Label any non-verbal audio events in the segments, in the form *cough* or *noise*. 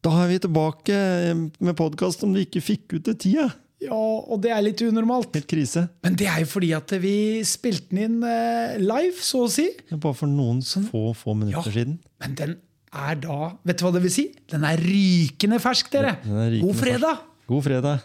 Da er vi tilbake med podkast om du ikke fikk ut det tida. Ja, og det er litt unormalt. Helt krise. Men det er jo fordi at vi spilte den inn eh, live, så å si. Bare for noen få, få minutter Ja. siden. Men den er da Vet du hva det vil si? Den er rykende fersk, dere! Er rykende God fredag! God fredag.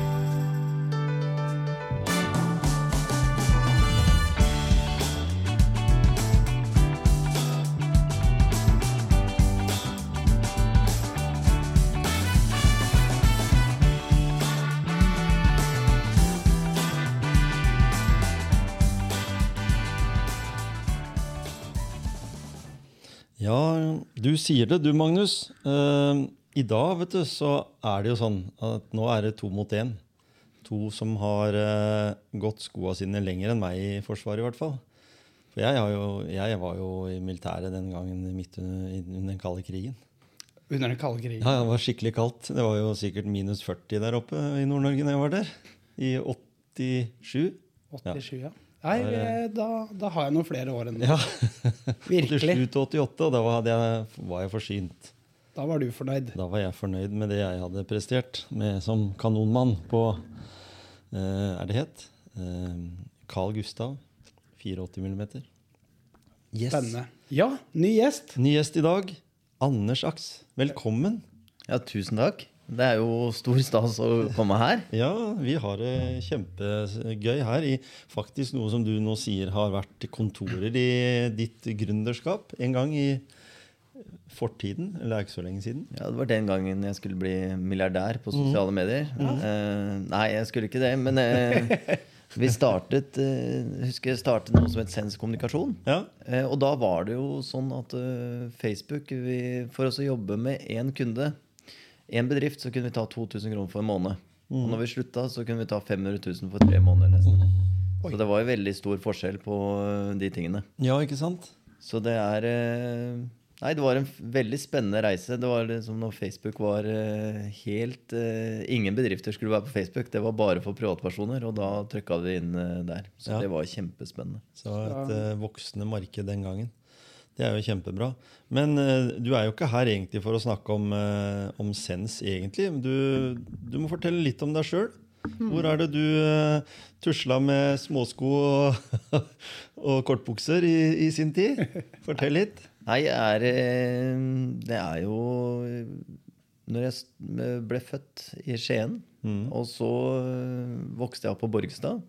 Du sier det du, Magnus. Uh, I dag vet du, så er det jo sånn at nå er det to mot én. To som har uh, gått skoa sine lenger enn meg i Forsvaret, i hvert fall. For jeg, har jo, jeg var jo i militæret den gangen midt under, under den kalde krigen. Under den kalde krigen. Ja, Det var skikkelig kaldt. Det var jo sikkert minus 40 der oppe i Nord-Norge da jeg var der. I 87. 87, ja. Nei, da, da har jeg noen flere år enn det. Ja. *laughs* Virkelig. Til slutt 88, og da var, hadde jeg, var jeg forsynt. Da var du fornøyd. Da var jeg fornøyd med det jeg hadde prestert med, som kanonmann på eh, Er det het? Eh, Carl Gustav. 84 mm. Yes. Spennende. Ja, ny gjest. Ny gjest i dag. Anders Aks. Velkommen. Ja, tusen takk. Det er jo stor stas å komme her. Ja, vi har det kjempegøy her i faktisk noe som du nå sier har vært kontorer i ditt gründerskap en gang i fortiden. Eller er ikke så lenge siden. Ja, Det var den gangen jeg skulle bli milliardær på sosiale medier. Eh, nei, jeg skulle ikke det, men uh, vi startet uh, husker jeg startet noe som het Sens kommunikasjon. Ja. Uh, og da var det jo sånn at Facebook vi, For oss å jobbe med én kunde, én bedrift, så kunne vi ta 2000 kroner for en måned. Og når vi slutta, så kunne vi ta 500 000 for tre måneder nesten. Så det var jo veldig stor forskjell på eh, de tingene. ja, ikke sant? Så det er eh, Nei, det var en veldig spennende reise. Det var liksom når Facebook var eh, helt Ingen bedrifter skulle være på Facebook. Det var bare for privatpersoner, og da trykka vi inn der. Så Ja. det var kjempespennende. Så et voksende marked den gangen. Det er jo kjempebra. Men uh, du er jo ikke her egentlig for å snakke om, uh, om Sens, egentlig. Du, du må fortelle litt om deg sjøl. Hvor er det du uh, tusla med småsko og, *laughs* og kortbukser i, i sin tid? Fortell litt. Nei, er Det er jo Når jeg ble født i Skien, og så vokste jeg opp på Borgestad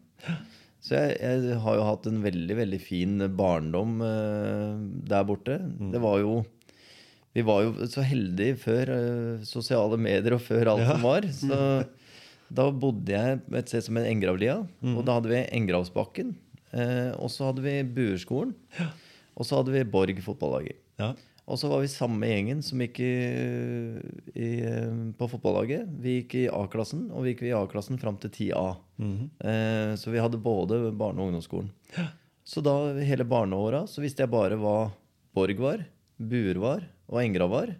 Så jeg, jeg har jo hatt en veldig, veldig fin barndom uh, der borte. Det var jo Vi var jo så heldige før uh, sosiale medier og før alt som var. Så da bodde jeg et sted som en Engravlia, og da hadde vi Engravsbakken. Uh, og så hadde vi Buerskolen. Og så hadde vi Borg fotballag. Ja. Og så var vi samme gjengen som gikk i, i, på fotballaget. Vi gikk i A-klassen, og vi gikk i A-klassen fram til 10A. eh, så vi hadde både barne- og ungdomsskolen. Så da hele barneåra så visste jeg bare hva Borg var, Buer var og Engra var.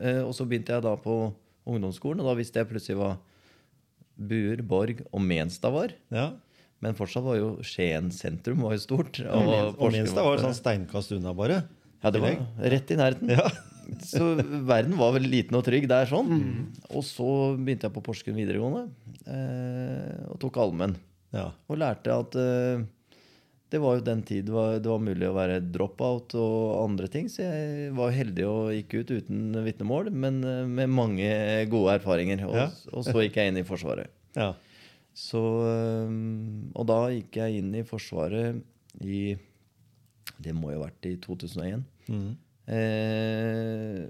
Eh, og så begynte jeg da på ungdomsskolen, og da visste jeg plutselig hva Buer, Borg og Menstad var. ja. Men fortsatt var jo Skien sentrum var jo stort. Og, og Menstad var sånn steinkast unna, bare. Ja, det var rett i nærheten. Ja. *laughs* Så verden var vel liten og trygg der sånn. Og så begynte jeg på Porsgrunn videregående eh, og tok allmenn. Ja. Og lærte at eh, det var jo den tid det var, det var mulig å være drop-out og andre ting. Så jeg var heldig og gikk ut uten vitnemål, men eh, med mange gode erfaringer. Og, Ja. og så gikk jeg inn i Forsvaret. ja. Så, øhm, og da gikk jeg inn i Forsvaret i Det må jo ha vært i 2001. Eh,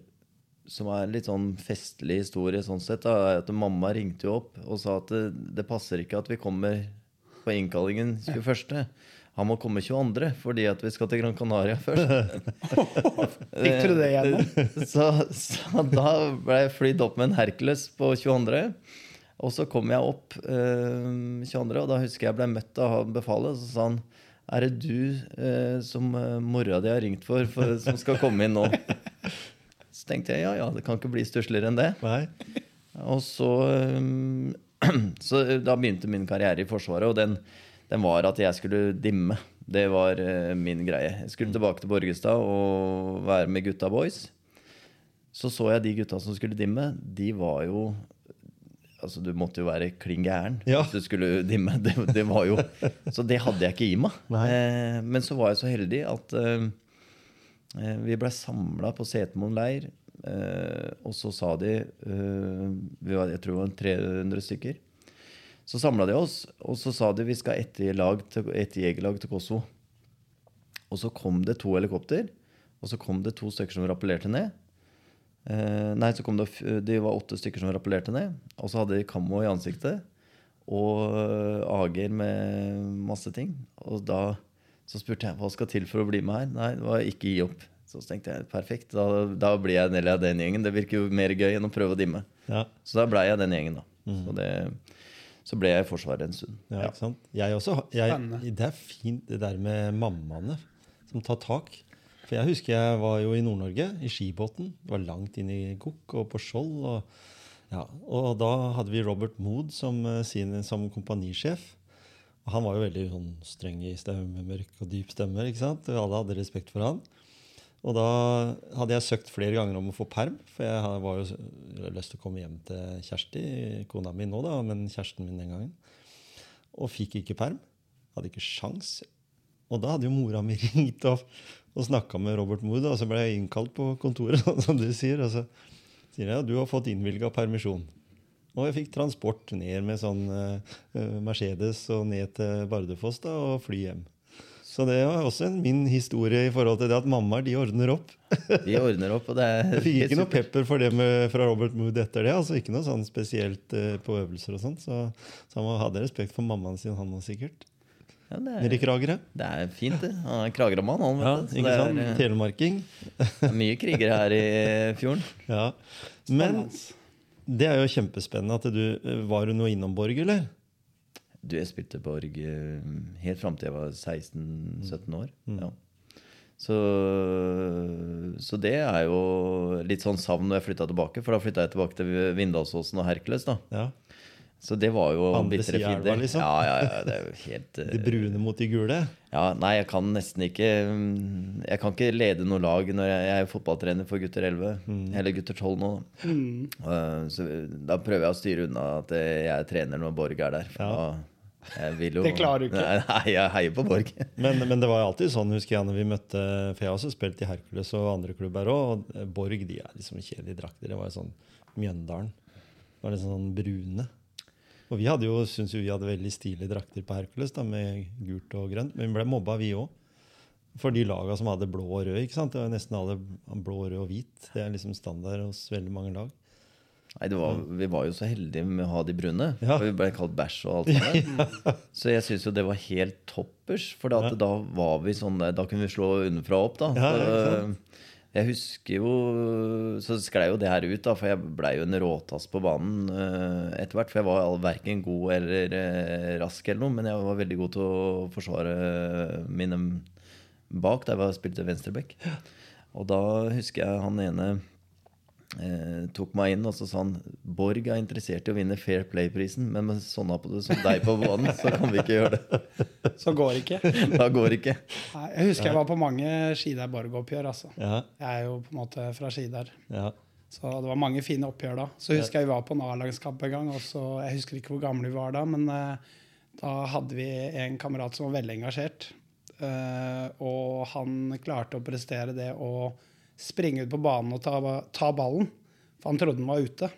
som er litt sånn festlig historie sånn sett. Da, at Mamma ringte jo opp og sa at det, det passer ikke at vi kommer på innkallingen 21. han må komme 22., fordi at vi skal til Gran Canaria *laughs* først. *laughs* Fikk du det igjennom? *laughs* så, så da ble jeg flydd opp med en Hercules på 22. Og så kom jeg opp eh, 22., og da husker jeg ble møtt av befalet. Så sa han Er det du eh, som eh, mora di har ringt for, for, som skal komme inn nå? *laughs* Så tenkte jeg ja, ja, det kan ikke bli stussligere enn det. Nei. Og så, um, *clears throat* så da begynte min karriere i Forsvaret, og den, den var at jeg skulle dimme. Det var uh, min greie. Jeg skulle tilbake til Borgestad og være med gutta boys. Så så jeg de gutta som skulle dimme. De var jo Altså, du måtte jo være klin gæren Ja. hvis du skulle dimme. Det, det var jo Så det hadde jeg ikke i meg. Eh, men så var jeg så heldig at eh, eh, vi ble samla på Setermoen leir. Eh, og så sa de eh, vi var, Jeg tror det var 300 stykker. Så samla de oss, og så sa de vi skal til, et jegerlag til Kosovo. Og så kom det to helikopter, og så kom det to stykker som rappellerte ned. Eh, nei, så kom det, de var åtte stykker som rappellerte ned. Og så hadde de kammo i ansiktet og eh, ager med masse ting. Og da så spurte jeg hva skal til for å bli med her. Nei, det var ikke gi opp. Så tenkte jeg perfekt, da, da blir jeg en del av den gjengen. Det virker jo mer gøy enn å prøve å dimme. Ja. Så da blei jeg den gjengen, da. Så, det, så ble jeg i Forsvaret en stund. Ja, ikke sant? Jeg også, jeg, det er fint det der med mammaene som tar tak. For jeg husker jeg var jo i Nord-Norge, i skibåten. Det var langt inn i Gokk og på Skjold. Og, ja, og da hadde vi Robert Mood som, eh, sin, som kompanisjef. Og han var jo veldig sånn, streng i stemme, mørk og dyp stemme. ikke sant? Og alle hadde respekt for han. Og da hadde jeg søkt flere ganger om å få perm, for jeg var jo lyst til å komme hjem til Kjersti, kona mi nå, da, men kjæresten min den gangen. Og fikk ikke perm. Hadde ikke sjans. Og da hadde jo mora mi *laughs* ringt opp og snakka med Robert Mood, og så ble jeg innkalt på kontoret, *laughs* som du sier. Og så sier jeg at du har fått innvilga permisjon. Og jeg fikk transport ned med sånn eh, Mercedes og ned til Bardufoss da, og fly hjem. Så det var også en min historie i forhold til det at mammaer de ordner opp. *laughs* De ordner opp, og det er Jeg fikk ikke noe pepper for det med, fra Robert Mood etter det. altså Ikke noe sånn spesielt uh, på øvelser og sånt. Så, så han hadde respekt for mammaen sin, han òg sikkert. Ja, det, Nede i er, Kragerø. det er fint, det. Han er Kragerø-mann, han. Ja, ikke sant? er, eh, Telemarking. det er mye krigere her i fjorden. *laughs* Ja. Men det er jo kjempespennende at du eh, Var du noe innom Borg, eller? Du, jeg spilte Borg eh, helt fram til jeg var 16-17 år. Ja. Så, så det er jo litt sånn savn når jeg flytta tilbake. For da flytta jeg tilbake til Vindalsåsen og Hercules. da Ja. Så det var jo andre bitre fiender. liksom? Ja, ja, ja, det er jo helt *laughs* De brune mot de gule. Ja, nei, jeg kan nesten ikke mm, Jeg kan ikke lede noe lag når jeg, jeg er fotballtrener for gutter 11. Mm. Eller gutter 12 nå. Eh, så da prøver jeg å styre unna at jeg er trener når Borg er der. For Ja. jeg vil jo, Det klarer du ikke. Nei, nei, jeg heier på Borg. *laughs* Men, men det var alltid sånn, husker jeg, når vi møtte For jeg har også spilt i Hercules og andre klubber òg. Og eh, Borg de er liksom kjedelige drakter. Det var jo sånn Mjøndalen. Det var litt sånn brune. Og vi hadde jo, synes jo vi hadde veldig stilige drakter på Hercules da, med gult og grønt. Men vi ble mobba, vi òg. For de laga som hadde blå og rød. ikke sant? Det var nesten alle blå, rød og hvit. Det er liksom standard hos veldig mange lag. Nei, det var, Vi var jo så heldige med å ha de brune. Ja. For vi ble kalt bæsj og alt det der. *laughs* Så jeg syns jo det var helt toppers. For da, da var vi sånn Da kunne vi slå underfra opp, da. Ja, ja, jeg husker jo Så sklei jo det her ut, da, for jeg blei jo en råtass på banen uh, etter hvert. For jeg var verken god eller uh, rask eller noe, men jeg var veldig god til å forsvare mine bak da jeg spilte venstreback. Og da husker jeg han ene eh, tok meg inn og så sa han Borg er interessert i å vinne Fair Play-prisen, men med sånne på det som *laughs* deg på banen, så kan vi ikke gjøre det. Så går det ikke. *laughs* Da går det ikke. Nei, jeg husker jeg var på mange Skidar Borg-oppgjør. Altså. Ja, Jeg er jo på en måte fra Skidar. ja. Så det var mange fine oppgjør da. Så husker jeg vi var på en A-lagskamp en gang. Og så, jeg husker ikke hvor gamle vi var da, men eh, da hadde vi en kamerat som var veldig engasjert. Eh, og han klarte å prestere det å springe ut på banen og ta, ta ballen. For han trodde den var ute.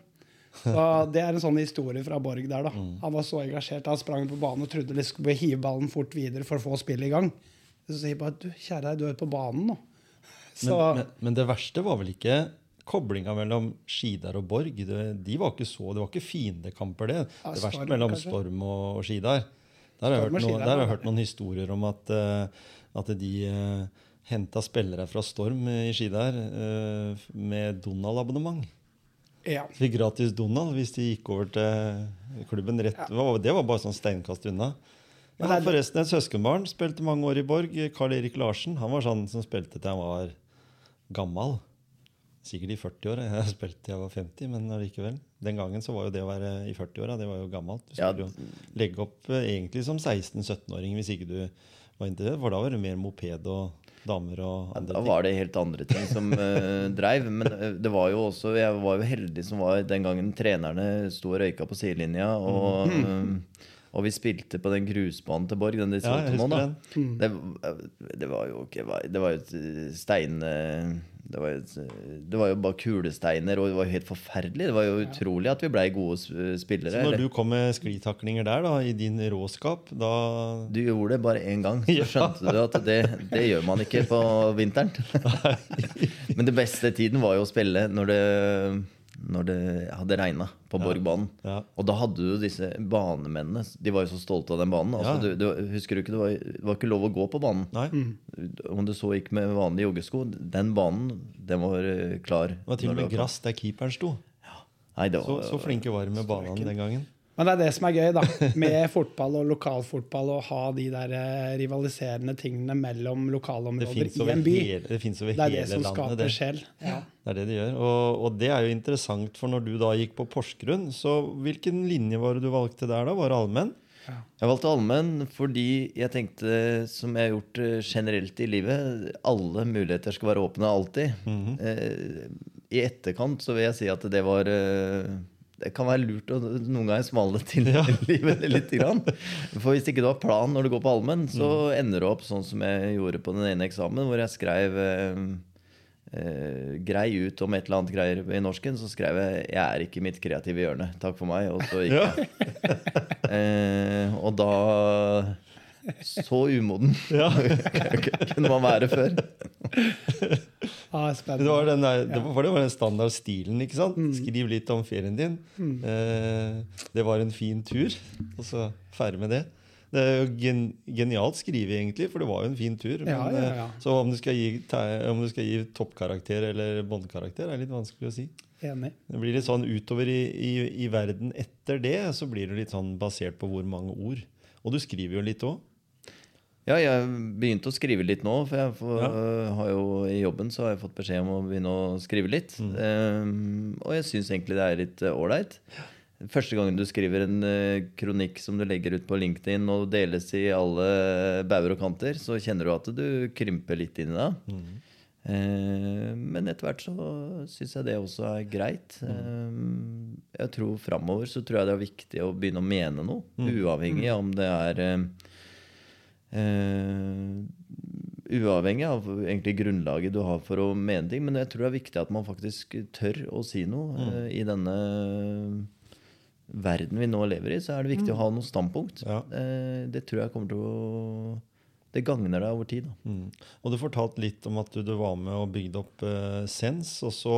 Så *laughs* Det er en sånn historie fra Borg der. da. Han var så engasjert. Han sprang på banen og trodde de skulle hive ballen fort videre for å få spillet i gang. Så sier jeg bare du, kjære deg, du er på banen nå. Så, Men, men, men det verste var vel ikke koblinga mellom Skidar og Borg. Det, de var ikke så, det var ikke fiendekamper, det. Ja, det verste mellom kanskje? Storm og, og Skidar. Der har jeg hørt, noen, der har jeg hørt noen historier om at, uh, at de uh, henta spillere fra Storm i ski der eh, med Donald-abonnement. Ja. Fikk gratis Donald hvis de gikk over til klubben rett Det var- Det var bare sånn steinkast unna. Jeg Men har forresten et søskenbarn. Spilte mange år i Borg. Karl Erik Larsen. Han var sånn som spilte til han var gammel. Sikkert i 40-åra. Jeg spilte til jeg var 50, men allikevel. Den gangen så var jo det å være i 40-åra det var jo gammelt. Du Ja. skulle jo legge opp eh, egentlig som 16-17-åring hvis ikke du var interessert. For da var det mer moped og damer og andre ting? Da var det helt andre ting som uh, *laughs* dreiv. Men eh, det var jo også Jeg var jo heldig som var den gangen trenerne sto og røyka på sidelinja. Og, Uh, og vi spilte på den grusbanen til Borg, den de Ja, nå. da. den. Det, det var jo ikke Det var jo et eh, stein... eh, Det var, jo det var jo bare kulesteiner, og det var jo helt forferdelig. Det var jo utrolig at vi blei gode spillere. Så når eller- du kom med sklitaklinger der, da, i din råskap, da Du gjorde det bare én gang, så *laughs* Ja. skjønte du at det, det gjør man ikke på vinteren. *laughs* *laughs* Men det beste tiden var jo å spille når det, når det hadde regna på Borgbanen. Ja. Og da hadde du disse banemennene. De var jo så stolte av den banen. Altså, Ja. du, du, husker du ikke, det var, det var ikke lov å gå på banen. Nei. Om du så gikk med vanlige joggesko. Den banen, den var eh, klar. Det var til og med gress der keeperen sto. Nei, var, Så, så flinke var de med banene den gangen. Men det er det som er gøy, da. Med fotball og lokalfotball, å ha de der eh, rivaliserende tingene mellom lokalområder i en by. hele, det finnes over hele landet. Det er det som landet. skaper Det. sjel. Ja. det er det det gjør. Og, og det er jo interessant, for når du da gikk på Porsgrunn, så hvilken linje var det du valgte der da? Var det allmenn? Jeg valgte allmenn fordi jeg tenkte, som jeg har gjort eh, generelt i livet, alle muligheter skal være åpne alltid. eh, I etterkant så vil jeg si at det var eh, Det kan være lurt å noen ganger smale til *laughs* livet litt. Grann. For hvis ikke du har plan når du går på allmenn, så ender du opp sånn som jeg gjorde på den ene eksamen, hvor jeg skrev eh, eh, grei ut om et eller annet greier i norsken, så skrev jeg 'Jeg er ikke mitt kreative hjørne. Takk for meg'. Og så gikk Ja. jeg. *laughs* Eh, og da Så umoden *laughs* Ja. kunne man være før. *laughs* Ah, Det var den, der, det var, for det var den standardstilen. ikke sant? Skriv litt om ferien din. Eh, det var en fin tur. Og så ferdig med det. Det er jo gen, genialt skrevet, egentlig, for det var jo en fin tur. Men, Ja, ja, ja. eh, Så om du skal gi, om du skal gi toppkarakter eller båndkarakter, er litt vanskelig å si. Enig. Det blir litt sånn utover i, i, i verden etter det, så blir det litt sånn basert på hvor mange ord. Og du skriver jo litt òg. Ja, jeg begynte å skrive litt nå, for jeg får, Ja. har jo, i jobben så har jeg fått beskjed om å begynne å skrive litt. Um, og jeg syns egentlig det er litt ålreit. Uh, Første gangen du skriver en uh, kronikk som du legger ut på LinkedIn og deles i alle bauger og kanter, så kjenner du at du krymper litt inn i det. Eh, men etter hvert så syns jeg det også er greit. Eh, jeg tror Framover så tror jeg det er viktig å begynne å mene noe, uavhengig av om det er eh, eh, Uavhengig av egentlig grunnlaget du har for å mene ting. Men jeg tror det er viktig at man faktisk tør å si noe eh, i denne verden vi nå lever i. Så er det viktig å ha noe standpunkt. Ja. Uh, det tror jeg kommer til å Det gagner deg over tid. Da. Mm. Og du fortalte litt om at du, du var med og bygde opp Sens. Og så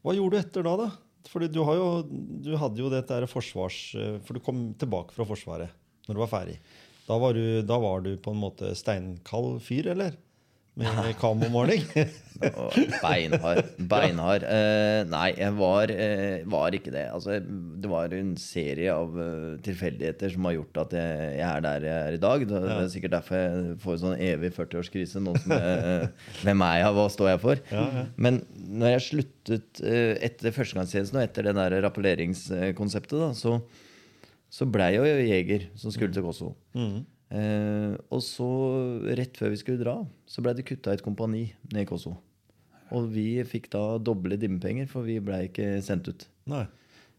Hva gjorde du etter da, da? Fordi du, har jo, du hadde jo dette forsvars... For du kom tilbake fra Forsvaret når du var ferdig. Da var du, da var du på en måte steinkald fyr, eller? Med *laughs* kamomåling? Og Beinhard. Beinhard. Uh, nei, jeg var, uh, var ikke det. Altså, det var en serie av uh, tilfeldigheter som har gjort at jeg, jeg er der jeg er i dag. Det, er sikkert derfor jeg får sånn evig 40-årskrise nå som Hvem er jeg, hva står jeg for? Ja, ja. Men når jeg sluttet etter førstegangstjenesten og etter det der rapporteringskonseptet, da, så, så blei jeg jo jeger som skulle til Kosovo. Mm. Eh, og så, rett før vi skulle dra, så blei det kutta et kompani ned i Kosovo. Og vi fikk da doble dimmepenger, for vi blei ikke sendt ut. Nei.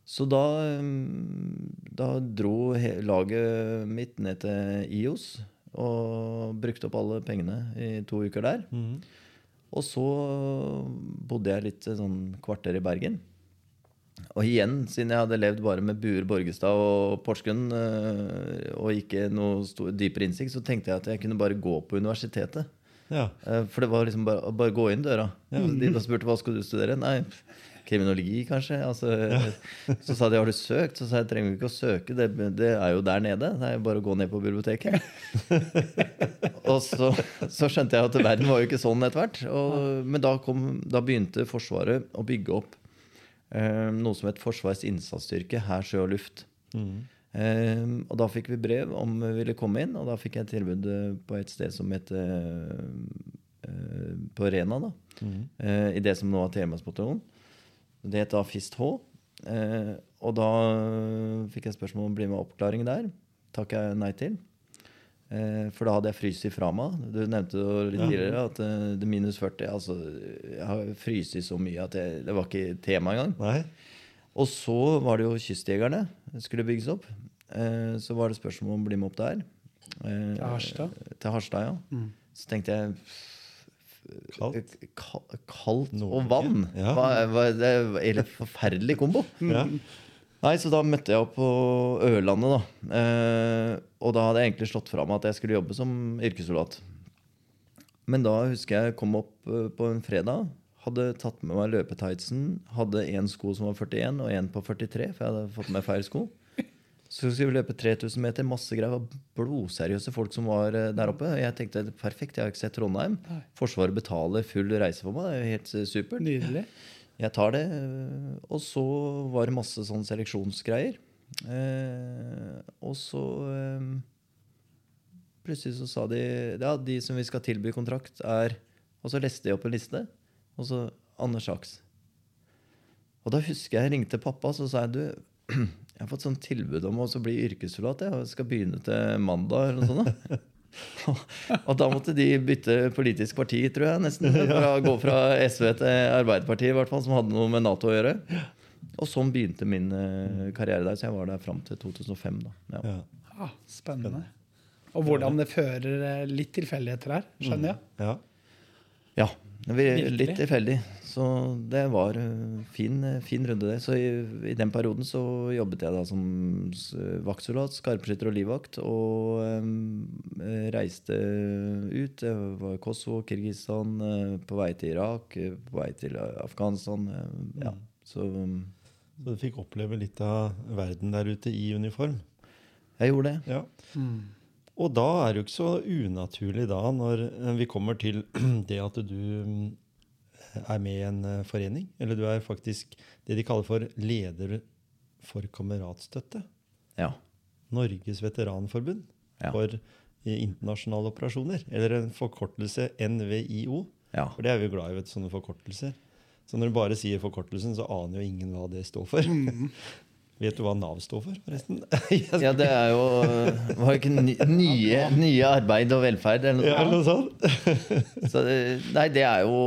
Så da, mm, da dro laget mitt ned til IOS og brukte opp alle pengene i to uker der. Mm. Og så bodde jeg litt sånn kvarter i Bergen. Og igjen, siden jeg hadde levd bare med Buer, Borgestad og Porsgrunn, eh, og ikke noe stor, dypere innsikt, så tenkte jeg at jeg kunne bare gå på universitetet. Ja. Eh, For det var liksom bare, bare gå inn døra. Ja. de da spurte hva skal du studere. Nei, kriminologi, kanskje. Altså, Så sa de har du søkt? Så sa jeg trenger du ikke å søke, det, det er jo der nede. Det er jo bare å gå ned på biblioteket. *laughs* og så, så skjønte jeg at verden var jo ikke sånn etter hvert. Og, men da, kom, da begynte Forsvaret å bygge opp noe som het Forsvarets innsatsstyrke, hær, sjø og luft. Eh, og da fikk vi brev om vi ville komme inn, og da fikk jeg tilbud eh, på et sted som het eh, eh, På Rena, da. Eh, I det som nå er Telemarksbataljonen. Det het da FIST H. Og da fikk jeg spørsmål om å bli med oppklaring der. Takk jeg nei til. Eh, for da hadde jeg fryst fra meg. Du nevnte det litt Ja. tidligere at eh, det minus 40 altså, Jeg har fryst så mye at jeg, det var ikke tema engang. Nei? Og så var det jo Kystjegerne. Skulle bygges opp. Eh, så var det spørsmål om å bli med opp der. Eh, Til Harstad? Til Harstad, ja. Mm. Så tenkte jeg Kaldt? Ka- Kaldt og vann. Ja. Hva, hva, det er en forferdelig kombo. Ja. *laughs* Nei, Så da møtte jeg opp på Ørlandet, da. Eh, og da hadde jeg egentlig slått fra meg at jeg skulle jobbe som yrkessoldat. Men da husker jeg kom opp eh, på en fredag. Hadde tatt med meg løpetightsen. Hadde én sko som var 41, og én på 43, for jeg hadde fått med feil sko. Så skulle vi løpe 3000 meter. Masse greier. Var Blodseriøse folk som var eh, der oppe. Jeg tenkte perfekt, jeg har ikke sett Trondheim. Forsvaret betaler full reise for meg. Det er jo helt super. supert. Nydelig. Jeg tar det. øh, Og så var det masse sånn seleksjonsgreier. Eh, og så eh, Plutselig så sa de ja, de som vi skal tilby kontrakt, er Og så leste jeg opp en liste. Og så Anders Sachs. Og da husker jeg jeg ringte pappa så sa jeg du, *clears throat* jeg har fått sånn tilbud om å bli yrkessoldat. Jeg skal begynne til mandag eller noe sånt. Og da måtte de bytte politisk parti, tror jeg. nesten *laughs* fra, Gå fra SV til Arbeiderpartiet, i hvert fall, som hadde noe med Nato å gjøre. Og sånn begynte min eh, karriere der. Så jeg var der fram til 2005. da. Ja. Ja. Ah, spennende. Og hvordan det fører eh, litt tilfeldigheter her, skjønner jeg. ja. Ja, det litt tilfeldig. Så det var uh, fin, uh, fin runde, det. Så i, i den perioden så jobbet jeg da som vaktsoldat, skarpskytter og livvakt. Og um, eh, reiste ut. Jeg var i Kosovo, Kirgisistan, eh, på vei til Irak, eh, på vei til eh, Afghanistan. eh, ja. Så um, Så du fikk oppleve litt av verden der ute i uniform. jeg gjorde det. Ja. Mm. Og da er det jo ikke så unaturlig da, når eh, vi kommer til *clears throat* det at du mm, er med i en eh, forening. Eller du er faktisk det de kaller for leder for kameratstøtte. Ja. Norges veteranforbund Ja. for eh, internasjonale operasjoner. Eller en forkortelse NVIO. ja. For det er vi jo glad i, vet du, sånne forkortelser. Så når du bare sier forkortelsen, så aner jo ingen hva det står for. Vet du hva Nav står for, forresten? *laughs* Ja, det er jo Var ikke nye, nye arbeid og velferd eller noe Ja, sånt? noe sånt. *laughs* Så, nei, det er jo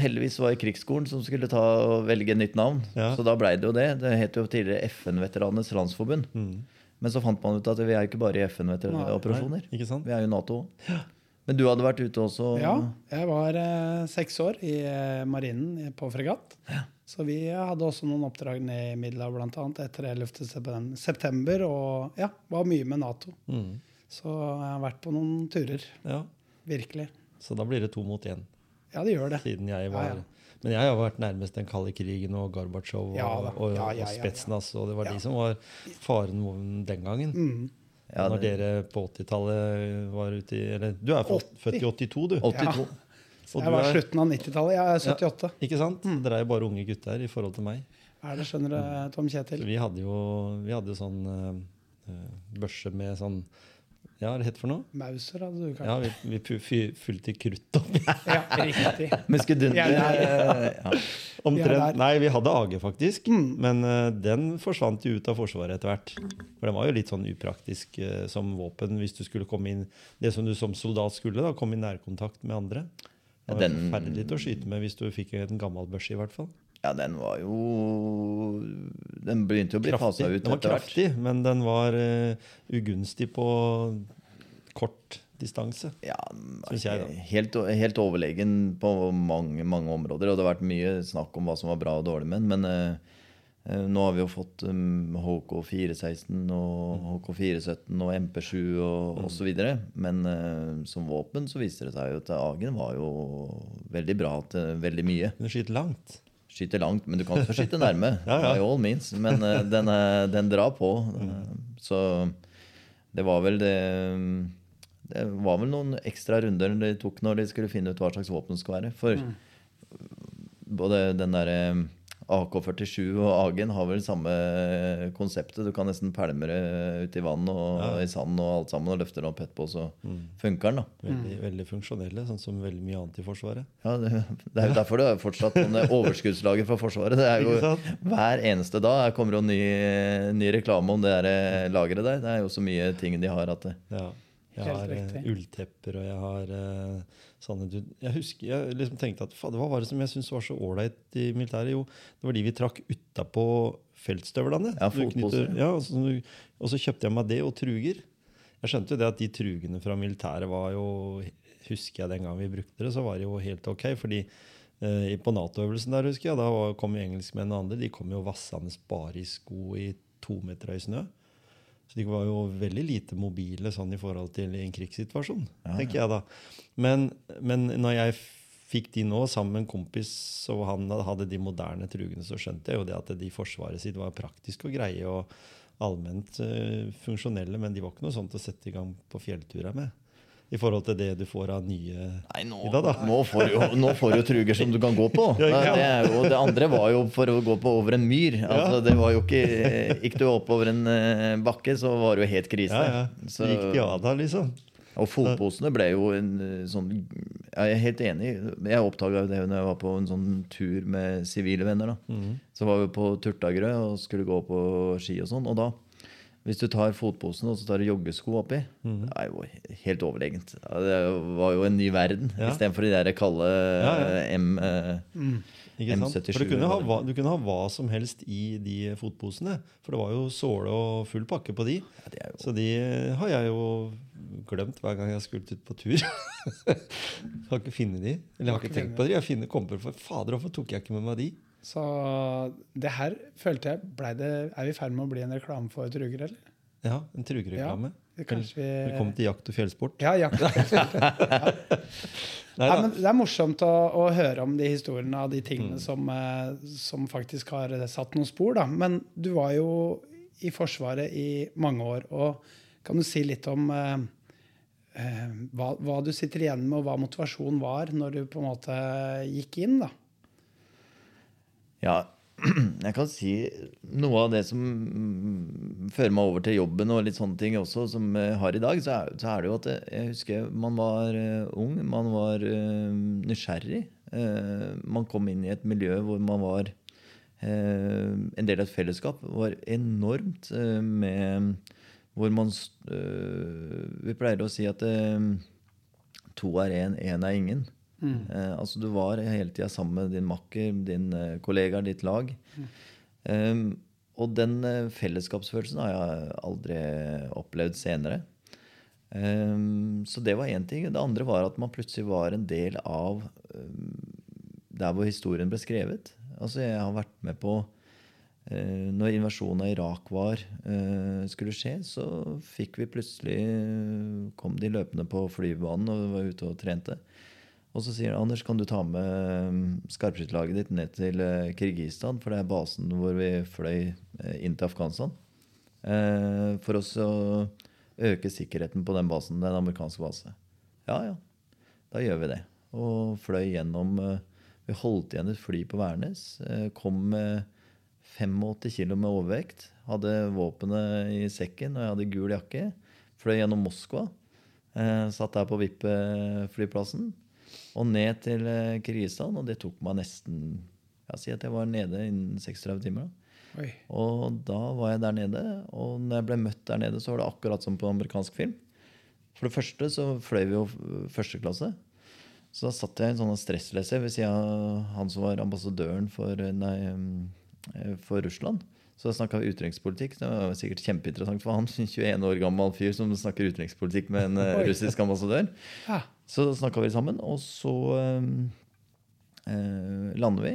Heldigvis var det Krigsskolen som skulle ta og velge nytt navn. Ja. Så da blei det jo det. Det het jo tidligere FN-veteranenes landsforbund. Mm. Men så fant man ut at vi er jo ikke bare i FN-operasjoner. Vi er jo Nato òg. Men du hadde vært ute også? Ja, jeg var eh, seks år i eh, marinen på fregatt. Så vi hadde også noen oppdrag ned i Middelhavet, bl.a. etter 11. septem- september. Og ja, var mye med Nato. Mm. Så jeg har vært på noen turer. Ja. Virkelig. Så da blir det to mot én, Ja, det gjør det. siden jeg var Ja, ja. Men jeg har vært nærmest den kalde krigen og Gorbatsjov og, Ja og, og, Ja, ja, og ja, ja. Spetsnaz, og det var Ja. de som var faren den gangen. Mm. Ja, Når dere på 80-tallet var ute i Eller du er født 80. født i 82, du. 82. Ja. Og jeg var er- slutten av 90-tallet. Jeg er 78. Ikke sant? Dere er jo bare unge gutter i forhold til meg. Er det, skjønner du, Tom Så Kjetil? vi hadde jo vi hadde jo sånn eh, eh, børse med sånn Ja, hva er det het for noe? Mauser hadde du Ja, vi, vi fylte krutt opp. *laughs* Ja, riktig. *laughs* Ja, ja. Omtrent. Nei, vi hadde AG, faktisk. Mm. Men uh, den forsvant jo ut av Forsvaret etter hvert. For den var jo litt sånn upraktisk uh, som våpen hvis du skulle komme inn Det som du som soldat skulle, da, komme i nærkontakt med andre. Det var Ja, den- forferdelig å skyte med hvis du fikk en gammel børse, i hvert fall. Ja, den var jo Den begynte jo å bli fasa ut Den var hvert. kraftig, men den var uh, ugunstig på kort distanse. Ja, jeg, helt, helt overlegen på mange, mange områder. Og det har vært mye snakk om hva som var bra og dårlig med den. Men uh, Nå har vi jo fått um, HK416 og HK417 og MP7 og Mm. osv. Men uh, som våpen så viser det seg jo at Agen var jo veldig bra til veldig mye. Kunne skyte langt. Skyter langt, men du kan også skyte nærme. *laughs* Ja, ja. By all means. Men uh, den, uh, den drar på. Eh, Så det var vel det Det var vel noen ekstra runder de tok når de skulle finne ut hva slags våpen det skulle være. For både den derre AK-47 og Agen har vel samme konseptet. Du kan nesten pælme det ut i vann og Ja. i sand og alt sammen og løfte det opp etterpå, så funker den, da. Veldig, veldig funksjonelle, sånn som veldig mye annet i Forsvaret. Ja, det, det er jo derfor det er fortsatt sånn *laughs* overskuddslager fra Forsvaret. Det er jo Hver eneste dag kommer det jo ny, ny reklame om det der eh, lageret der. Det er jo så mye ting de har at det Ja. Jeg har eh, ulltepper, og jeg har eh, sånne du, Jeg husker, jeg liksom tenkte at fader, hva var det som jeg syntes var så ålreit i militæret? Jo, det var de vi trakk utapå feltstøvlene. Ja, knytter- Ja, og, så, og så kjøpte jeg meg det og truger. Jeg skjønte jo det at de trugene fra militæret var jo Husker jeg den gang vi brukte det, så var det jo helt ok. fordi eh, på Nato-øvelsen der, husker jeg, da kom jo engelskmenn og andre. De kom jo vassende bare i sko i to meter høy snø. Så de var jo veldig lite mobile sånn i forhold til en krigssituasjon, tenker jeg da. Men, men når jeg fikk de nå sammen med en kompis, og han hadde de moderne trugene, så skjønte jeg jo det at de forsvaret sitt var praktisk og greie og allment uh, funksjonelle, men de var ikke noe sånt å sette i gang på fjellturer med. I forhold til det du får av nye Nei, nå, I dag, da. nå, får du, jo- nå får du truger som du kan gå på. *laughs* Det, er jo, det andre var jo for å gå på over en myr. Altså, det var jo ikke Gikk du oppover en eh, bakke, så var det jo helt krise. Ja, ja. Så gikk de av da, liksom. Og fotposene ble jo en eh, sånn Jeg er helt enig. Jeg oppdaga det når jeg var på en sånn tur med sivile venner. da. Mm. Så var vi på Turtagrø og skulle gå på ski og sånn. Og da, hvis du tar fotposen og så tar du joggesko oppi, Mhm. det er jo helt overlegent. Det var jo en ny verden. Ja. Istedenfor de der kalde Ja, ja. eh, M... eh, Ikke sant? M77 For du kunne, ha du kunne ha hva som helst i de fotposene. For det var jo såle og full pakke på de. Ja, jo- Så de har jeg jo glemt hver gang jeg har skult ut på tur. *laughs* har ikke funnet de. Eller jeg har ikke tenkt på de. Jeg finner, kommer på Fader, hvorfor tok jeg ikke med meg de? Så det her følte jeg ble det, Er vi i ferd med å bli en reklame for truger, eller? Ja, en trugereklame. Ja, vi Velkommen til jakt og fjellsport. Ja, jakt. og fjellsport. *laughs* Ja, Nei, men det er morsomt å, å høre om de historiene av de tingene Mm. som, eh, som faktisk har satt noen spor. Da. Men du var jo i Forsvaret i mange år. og Kan du si litt om eh, eh, hva, hva du sitter igjen med, og hva motivasjonen var når du på en måte gikk inn? da? Ja, *clears throat* jeg kan si noe av det som mm, fører meg over til jobben og litt sånne ting også, som jeg har i dag, så er, så er det jo at jeg, husker man var eh, ung, man var eh, nysgjerrig. Eh, man kom inn i et miljø hvor man var en del av et fellesskap. var enormt med Hvor man Vi pleier å si at to er én, én er ingen. Eh, altså Du var hele tida sammen med din makker, din eh, kollega, ditt lag. Eh, og den eh, fellesskapsfølelsen har jeg aldri opplevd senere. Um, så det var én ting. Det andre var at man plutselig var en del av um, der hvor historien ble skrevet. Altså Jeg har vært med på uh, Når invasjonen av Irak var, uh, skulle skje, så fikk vi plutselig Kom de løpende på flybanen og var ute og trente. Og så sier han, Anders, kan du ta med mm, skarpskytterlaget ditt ned til eh, Kirgisistan? For det er basen hvor vi fløy eh, inn til Afghanistan. Eh, for oss å øke sikkerheten på den basen. Det er en amerikansk base. Ja, ja. Da gjør vi det. Og fløy gjennom Vi holdt igjen et fly på Værnes. Kom med 85 kilo med overvekt. Hadde våpenet i sekken, og jeg hadde gul jakke. Fløy gjennom Moskva. Satt der på VIP-flyplassen. Og ned til eh, Og det tok meg nesten Jeg si at jeg var nede innen 36 timer. da. Og da var jeg der nede, og når jeg ble møtt der nede, så var det akkurat som på amerikansk film. For det første så fløy vi jo første klasse. Så da satt jeg i en sånn stressleser ved siden av han som var ambassadøren for, nei, eh, for Russland. Så da snakka vi utenrikspolitikk. Det var sikkert kjempeinteressant for han. *laughs* 21 år gammel fyr som snakker utenrikspolitikk med en eh, russisk ambassadør. Ja. Så snakka vi sammen, og så eh, eh, lander vi.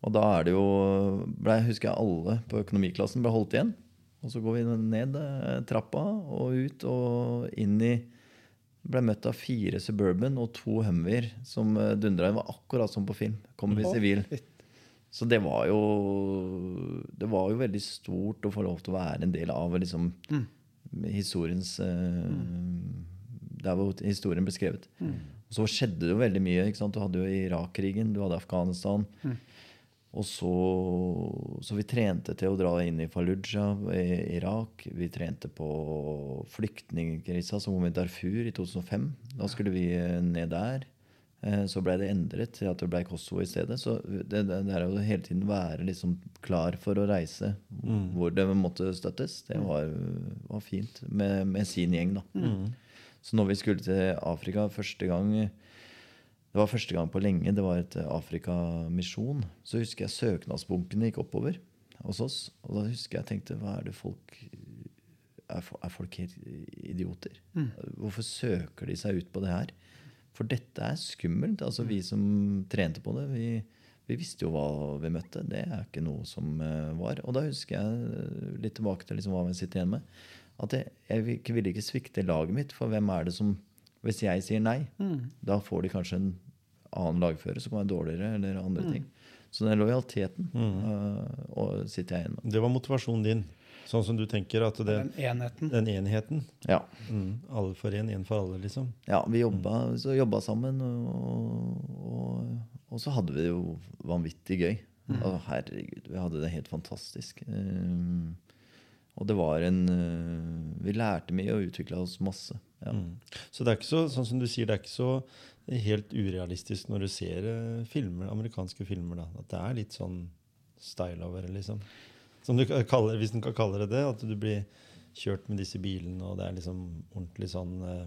Og da er det jo ble, husker jeg alle på økonomiklassen ble holdt igjen. Og så går vi ned eh, trappa og ut og inn i Ble møtt av fire Suburban og to Humvier som eh, dundra inn. var akkurat som på film. Kom i sivil. Så det var jo Det var jo veldig stort å få lov til å være en del av liksom, Mm. historiens eh, Der hvor historien ble skrevet. Og så skjedde det jo veldig mye. ikke sant? Du hadde jo Irak-krigen, du hadde Afghanistan. Og så, så vi trente til å dra inn i Fallujah i Irak. Vi trente på flyktningkrisa som kom i Darfur i 2005. Da skulle vi eh, ned der. Eh, Så ble det endret til at det ble Kosovo i stedet. Så det, det, det er jo hele tiden være liksom klar for å reise hvor det måtte støttes. Det var, var fint med, med sin gjeng, da. Så når vi skulle til Afrika første gang Det var første gang på lenge det var et Afrikamisjon. Så husker jeg søknadsbunkene gikk oppover hos oss. Og da husker jeg tenkte Hva er det folk Er, er folk helt idioter? Hvorfor søker de seg ut på det her? For dette er skummelt. Altså Vi som trente på det, vi, vi visste jo hva vi møtte. Det er ikke noe som eh, var. Og da husker jeg eh, litt tilbake til liksom hva vi sitter igjen med. At jeg, jeg vil ikke- svikte laget mitt. For hvem er det som Hvis jeg sier nei, da får de kanskje en annen lagfører som kan være dårligere, eller andre ting. Så den lojaliteten uh, og sitter jeg igjen med. Det var motivasjonen din. Sånn som du tenker at det, Den enheten. den enheten Ja. mm, Alle for én, én for alle, liksom. Ja, vi jobba, så jobba sammen, og, og, og så hadde vi det jo vanvittig gøy. Og herregud, vi hadde det helt fantastisk. Um, og det var en uh, Vi lærte mye og utvikla oss masse. Ja. Mm. Så det er ikke så, sånn som du sier, det er ikke så helt urealistisk når du ser eh, filmer, amerikanske filmer. da, At det er litt sånn style over det, liksom. Som du kaller, hvis en kan kalle det det. At du blir kjørt med disse bilene, og det er liksom ordentlig sånn eh,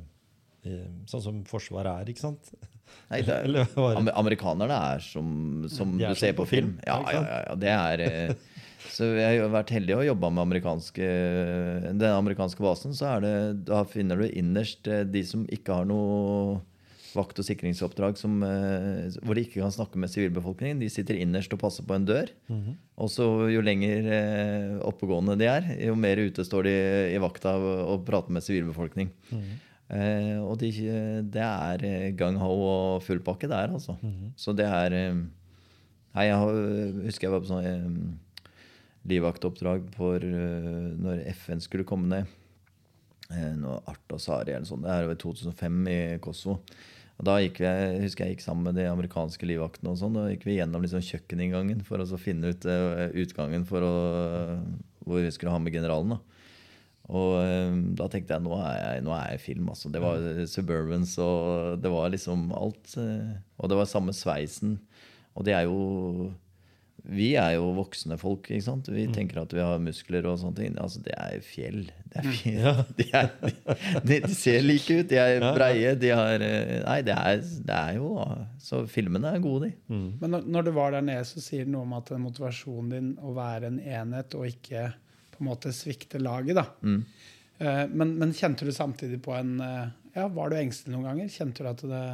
eh, Sånn som Forsvaret er, ikke sant? Nei, det er, *laughs* amerikanerne er som, som er du ser på film, film. Ja, ja, ja, ja, det er eh, *laughs* Så jeg har vært heldig og jobba med amerikanske, den amerikanske basen. Så er det, da finner du innerst eh, de som ikke har noe vakt- og sikringsoppdrag, som, eh, hvor de ikke kan snakke med sivilbefolkningen. De sitter innerst og passer på en dør. Mhm. Og så jo lenger eh, oppegående de er, jo mer ute står de i vakta og, prater med sivilbefolkning. Eh, og de, det er gung-ho og full pakke der, altså. Så det er Nei, jeg husker jeg var på sånn livvaktoppdrag for uh, når FN skulle komme ned. Uh, når Art og Sari eller sånn. Det er over i 2005 i Kosovo. Og da gikk vi, jeg husker jeg gikk sammen med de amerikanske livvaktene. og sånn, Da gikk vi gjennom liksom kjøkkeninngangen for å finne ut uh, utgangen for å, hvor vi skulle ha med generalen. da. Og um, da tenkte jeg nå er jeg, nå er jeg film. altså. Det var Suburbans og det var liksom alt. eh, og det var samme sveisen. Og det er jo Vi er jo voksne folk. ikke sant? Vi tenker at vi har muskler og sånne ting. Altså, det er fjell. Det er fjell. *laughs* De, er, de, de ser like ut. De er breie. De har eh, Nei, det er, det er jo Så filmene er gode, de. Men når, når du var der nede, så sier det noe om at motivasjonen din å være en enhet og ikke på en måte svikte laget. da. Mm. men, men kjente du samtidig på en eh, ja, Var du engstelig noen ganger? Kjente du at det,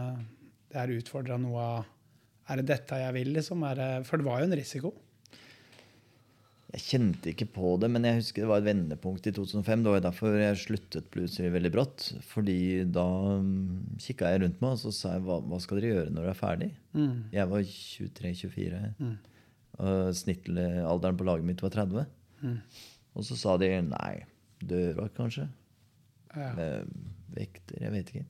det er utfordra noe av Er det dette jeg vil, liksom? Er det, for det var jo en risiko. Jeg kjente ikke på det, men jeg husker det var et vendepunkt i 2005. Det var jo derfor jeg sluttet plutselig veldig brått. Fordi da um, kikka jeg rundt meg og så sa jeg, hva, hva skal dere gjøre når dere er ferdig? Jeg var 23-24. og Snittalderen på laget mitt var 30. Og så sa de nei, dørvakt kanskje. Ja. Eh, Vekter, jeg vet ikke.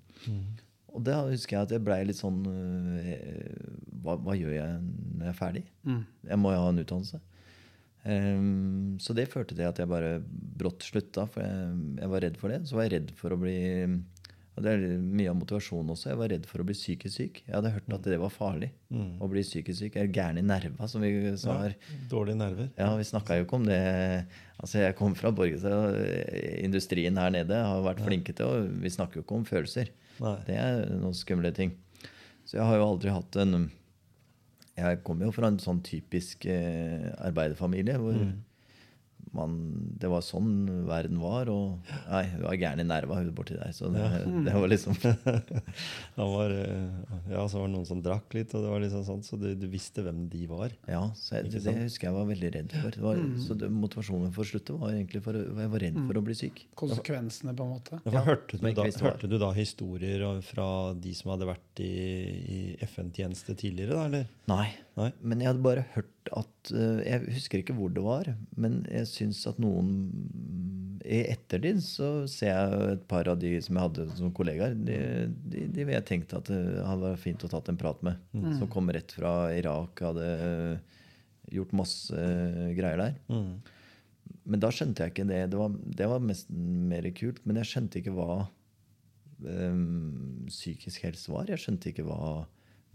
Og da husker jeg at jeg blei litt sånn eh, hva, hva gjør jeg når jeg er ferdig? Jeg må jo ha en utdannelse. Um, så det førte til at jeg bare brått slutta, for jeg, jeg var redd for det. Så var jeg redd for å bli og Det er mye av motivasjonen også. Jeg var redd for å bli psykisk syk. Jeg hadde hørt at det var farlig å bli psykisk syk. Jeg er gæren i nerva, som vi sa her. Dårlige nerver. Ja, vi snakka jo ikke om det. Altså, Jeg kom fra Borgestad, industrien her nede har vært flinke til og Vi snakker jo ikke om følelser. Nei. Det er noen skumle ting. Så jeg har jo aldri hatt en Jeg kommer jo fra en sånn typisk eh, arbeiderfamilie hvor man, det var sånn verden var. Og nei, hun var gæren i nerva, hun borti der. Så det, det var liksom *laughs* Han var, eh, ja, så var det noen som drakk litt, og det var liksom sånn, så du, du visste hvem de var. Ja, så jeg, det, husker jeg var veldig redd for. Det var, Så det, motivasjonen for å slutte var egentlig for jeg var redd for å bli syk. Konsekvensene, på en måte. Ja, for hørte, du da, hørte du da historier fra de som hadde vært i, i FN-tjeneste tidligere, da, eller? Nei. Nei? Men jeg hadde bare hørt at eh, Jeg husker ikke hvor det var, men jeg syns at noen I ettertid så ser jeg et par av de som jeg hadde som kollegaer, de, de, jeg tenkte at det hadde vært fint å tatt en prat med. Som kom rett fra Irak, hadde eh, gjort masse eh, greier der. Mm. Men da skjønte jeg ikke det. Det var, det var mest mer kult. Men jeg skjønte ikke hva um, psykisk helse var. Jeg skjønte ikke hva,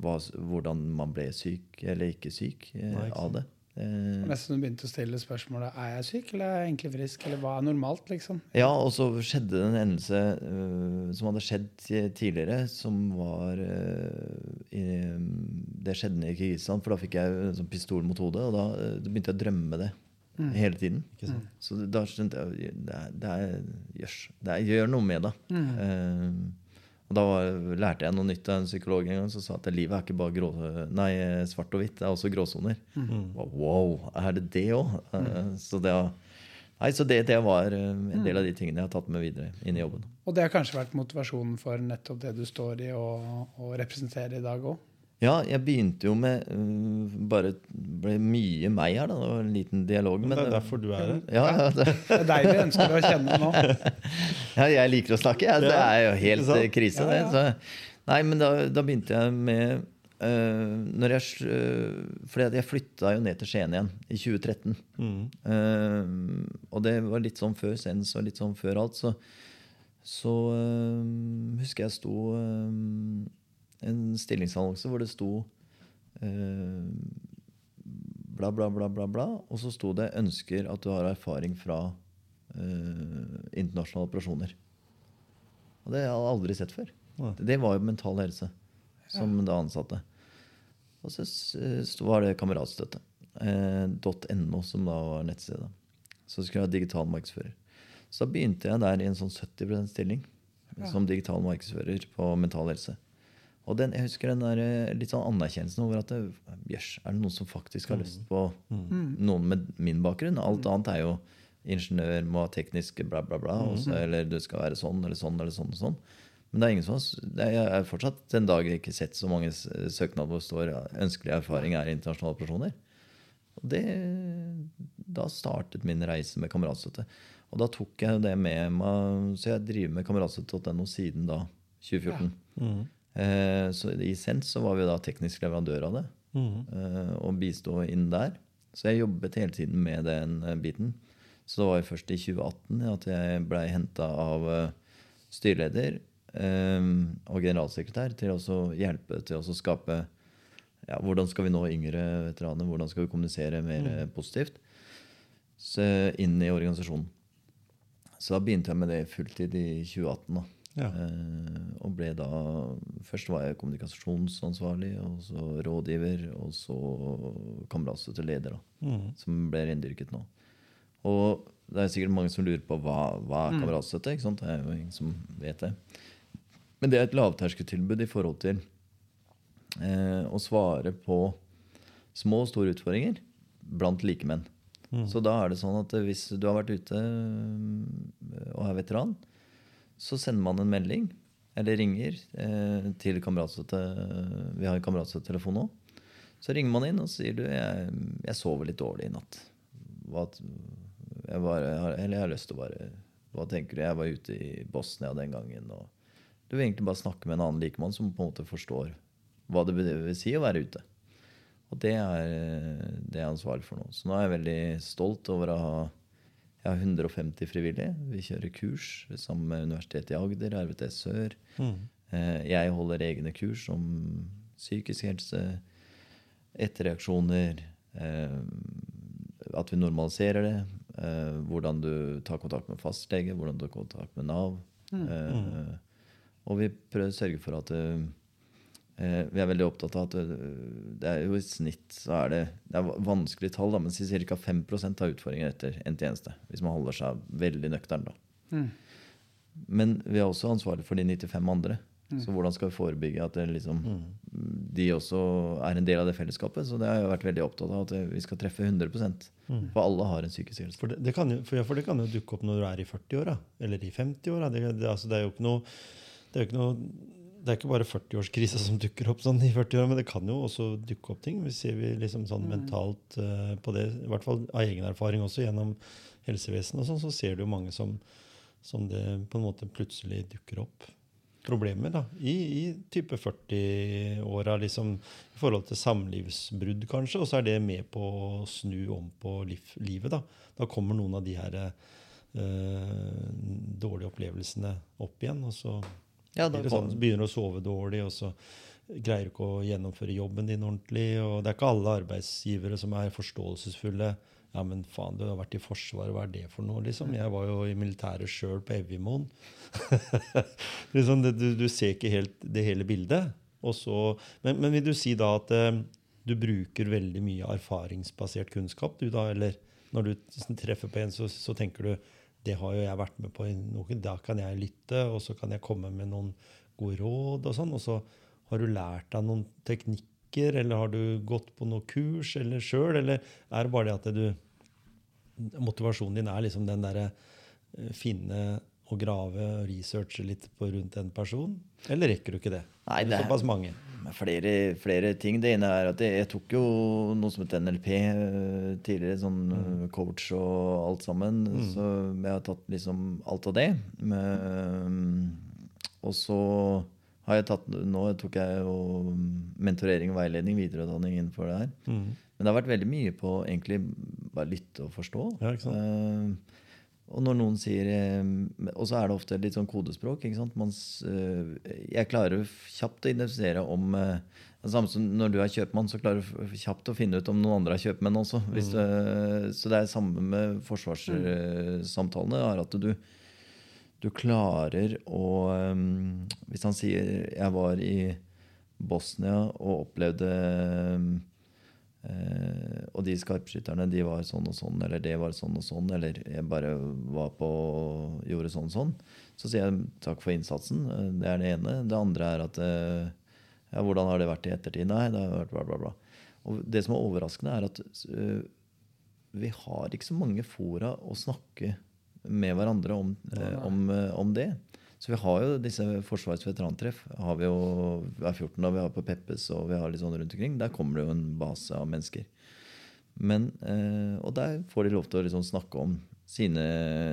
hva, hvordan man ble syk eller ikke syk eh, Nei, ikke av det. Eh, Nesten du begynte å stille spørsmålet er jeg syk eller er jeg egentlig frisk, eller hva er normalt, liksom. ja, og så skjedde det en hendelse uh, som hadde skjedd tidligere, som var uh, i, Det skjedde nede i Kirgisistan, for da fikk jeg en sånn pistol mot hodet, og da, eh, da begynte jeg å drømme det hele tiden. Ikke sant? Så da skjønte jeg det er, det er, jøss, det er, gjør noe med det. Eh, og da var, lærte jeg noe nytt av en psykolog en gang som sa at livet er ikke bare grå, nei, svart og hvitt, det er også gråsoner. Wow, er det det òg? så det, nei, så det, det var eh, en del av de tingene jeg har tatt med videre inn i jobben. Og det har kanskje vært motivasjonen for nettopp det du står i og, og representerer i dag òg. Ja, jeg begynte jo med uh, bare ble mye meg her, da. Det var en liten dialog. Men det er men, derfor du er her. ja, ja, det, Det er deg vi ønsker å kjenne nå. *laughs* Ja, jeg liker å snakke. Ja. Det er jo helt eh, krise, det. Så, nei, men da, da begynte jeg med uh, når jeg, øh, fordi jeg flytta jo ned til Skien igjen i 2013. Mm. Eh, og det var litt sånn før Sens og litt sånn før alt. Så, så øh, husker jeg sto øh, en stillingsannonse hvor det sto eh, bla, bla, bla, bla, bla. Og så sto det 'ønsker at du har erfaring fra eh, internasjonale operasjoner'. Og det har jeg aldri sett før. Det var jo Mental Helse som da ansatte. Og så s- var det Kameratstøtte. Eh, .no, som da var nettstedet. Så skulle jeg ha digital markedsfører. Så da begynte jeg der i en sånn 70% stilling som digital markedsfører på Mental Helse. Og den, jeg husker den der eh, litt sånn anerkjennelsen over at jøss, er det noen som faktisk har lyst på noen med min bakgrunn? Alt annet er jo ingeniør, må ha teknisk bla, bla, bla. og så- eller du skal være sånn eller sånn eller sånn og sånn. Men det er ingen som har, er, jeg har fortsatt den dag ikke sett så mange søknader hvor det står ja, 'ønskelig erfaring er internasjonale operasjoner'. Og det, da startet min reise med kameratstøtte. Og da tok jeg det med meg Så jeg driver med kameratstøtte.no siden da 2014. Mm. Eh, så i Sens så var vi da teknisk leverandør av det. Mm. eh, og bistå inn der. Så jeg jobbet hele tiden med den eh, biten. Så det var jo først i 2018 at jeg blei henta av styreleder og generalsekretær til å hjelpe til å skape ja, Hvordan skal vi nå yngre veteraner? Hvordan skal vi kommunisere mer mm. positivt så, inn i organisasjonen? Så da begynte jeg med det fulltid i 2018. da. Ja. Eh, og ble da Først var jeg kommunikasjonsansvarlig, og så rådgiver, og så kameratstøtteleder, da, Mm. som ble rendyrket nå. Og det er sikkert mange som lurer på hva, hva Mm. er kameratstøtte. ikke sant? Det er jo ingen som vet det. Men det er et lavterskeltilbud i forhold til eh, å svare på små og store utfordringer blant likemenn. Mm. Så da er det sånn at hvis du har vært ute øh, og er veteran, så sender man en melding eller ringer eh, til kameratstøtte. Vi har en kameratstøttetelefon nå. Så ringer man inn og sier du, jeg, jeg sover litt dårlig i natt. Hva, jeg bare, eller jeg har lyst til å bare Hva tenker du? Jeg var ute i Bosnia den gangen. og Du vil egentlig bare snakke med en annen likemann som på en måte forstår hva det vil si å være ute. Og det er det jeg er ansvarlig for nå. Så nå er jeg veldig stolt over å ha jeg har 150 frivillige. Vi kjører kurs sammen med Universitetet i Agder, RVT Sør. Mm. Eh, Jeg holder egne kurs om psykisk helse, etterreaksjoner, eh, at vi normaliserer det, eh, hvordan du tar kontakt med fastlege, hvordan du tar kontakt med Nav. Mm. Og vi prøver å sørge for at Eh, vi er veldig opptatt av at eh, det er jo i snitt så er det, det er vanskelige tall, da, men ca. 5% har utfordringer etter en tjeneste. Hvis man holder seg veldig nøktern. da. Mm. Men vi er også ansvarlig for de 95 andre. Så hvordan skal vi forebygge at det liksom, de også er en del av det fellesskapet? Så det har jeg vært veldig opptatt av at vi skal treffe 100% For alle har en psykisk helse. For det, det, kan jo, for, ja, for det kan jo dukke opp når du er i 40-åra, eller i 50-åra. Det, det, altså, det er jo ikke noe det er jo ikke noe det er ikke bare 40-årskrisa som dukker opp sånn i 40-åra, men det kan jo også dukke opp ting. Vi ser vi liksom sånn mentalt uh, på det, i hvert fall av egen erfaring også, gjennom helsevesenet og sånn, så ser du jo mange som, som det på en måte plutselig dukker opp problemer da, i, i type 40-åra, liksom, i forhold til samlivsbrudd, kanskje. Og så er det med på å snu om på liv, livet. Da. da kommer noen av de her uh, dårlige opplevelsene opp igjen. og så Ja, det sånn, begynner å sove dårlig, og så greier du ikke å gjennomføre jobben din ordentlig. og Det er ikke alle arbeidsgivere som er forståelsesfulle. Ja, men faen, du har vært i Forsvaret, hva er det for noe? liksom? Jeg var jo i militæret sjøl på Evjemoen. *laughs* liksom, du, du ser ikke helt det hele bildet. Så, men, men vil du si da at eh, du bruker veldig mye erfaringsbasert kunnskap? du da, Eller når du treffer på en, så, så tenker du det har jo jeg vært med på da kan jeg lytte, og så kan jeg komme med noen gode råd og sånn. Og så har du lært deg noen teknikker, eller har du gått på noe kurs eller sjøl, eller er det bare det at du Motivasjonen din er liksom den derre eh, finne og grave og researche litt på rundt en person? Eller rekker du ikke det? Nei, det er såpass mange. flere, flere ting. Det ene er at jeg, jeg tok jo noe som het NLP eh, tidligere, sånn mm. coach og alt sammen. Så jeg har tatt liksom alt av det. Men, og så har jeg tatt Nå tok jeg jo mentorering og veiledning, videreutdanning innenfor det her. Mm. Men det har vært veldig mye på egentlig bare lytte og forstå. Ja, ikke sant? Eh, og når noen sier eh, Og så er det ofte litt sånn kodespråk. ikke sant? Man, eh, jeg klarer kjapt å identifisere om eh, det samme som Når du er kjøpmann, så klarer du kjapt å finne ut om noen andre er kjøpmenn også. Hvis du, så det er samme med forsvarssamtalene. er at du, du klarer å Hvis han sier 'jeg var i Bosnia og opplevde Eh, og de skarpskytterne de var sånn og sånn, eller det var sånn og sånn, eller jeg bare var på gjorde sånn og sånn. Så sier jeg takk for innsatsen. Eh, Det er det ene. Det andre er at eh, ja, hvordan har det vært i ettertid? Nei, det har vært bla, bla, bla. Og det som er overraskende, er at uh, vi har ikke så mange fora å snakke med hverandre om, eh, om, om det. Så vi har jo disse Forsvarets veterantreff. Har vi jo hver 14. og vi har på Peppes og vi har litt sånn rundt omkring. Der kommer det jo en base av mennesker. Men, eh, og der får de lov til å liksom snakke om sine,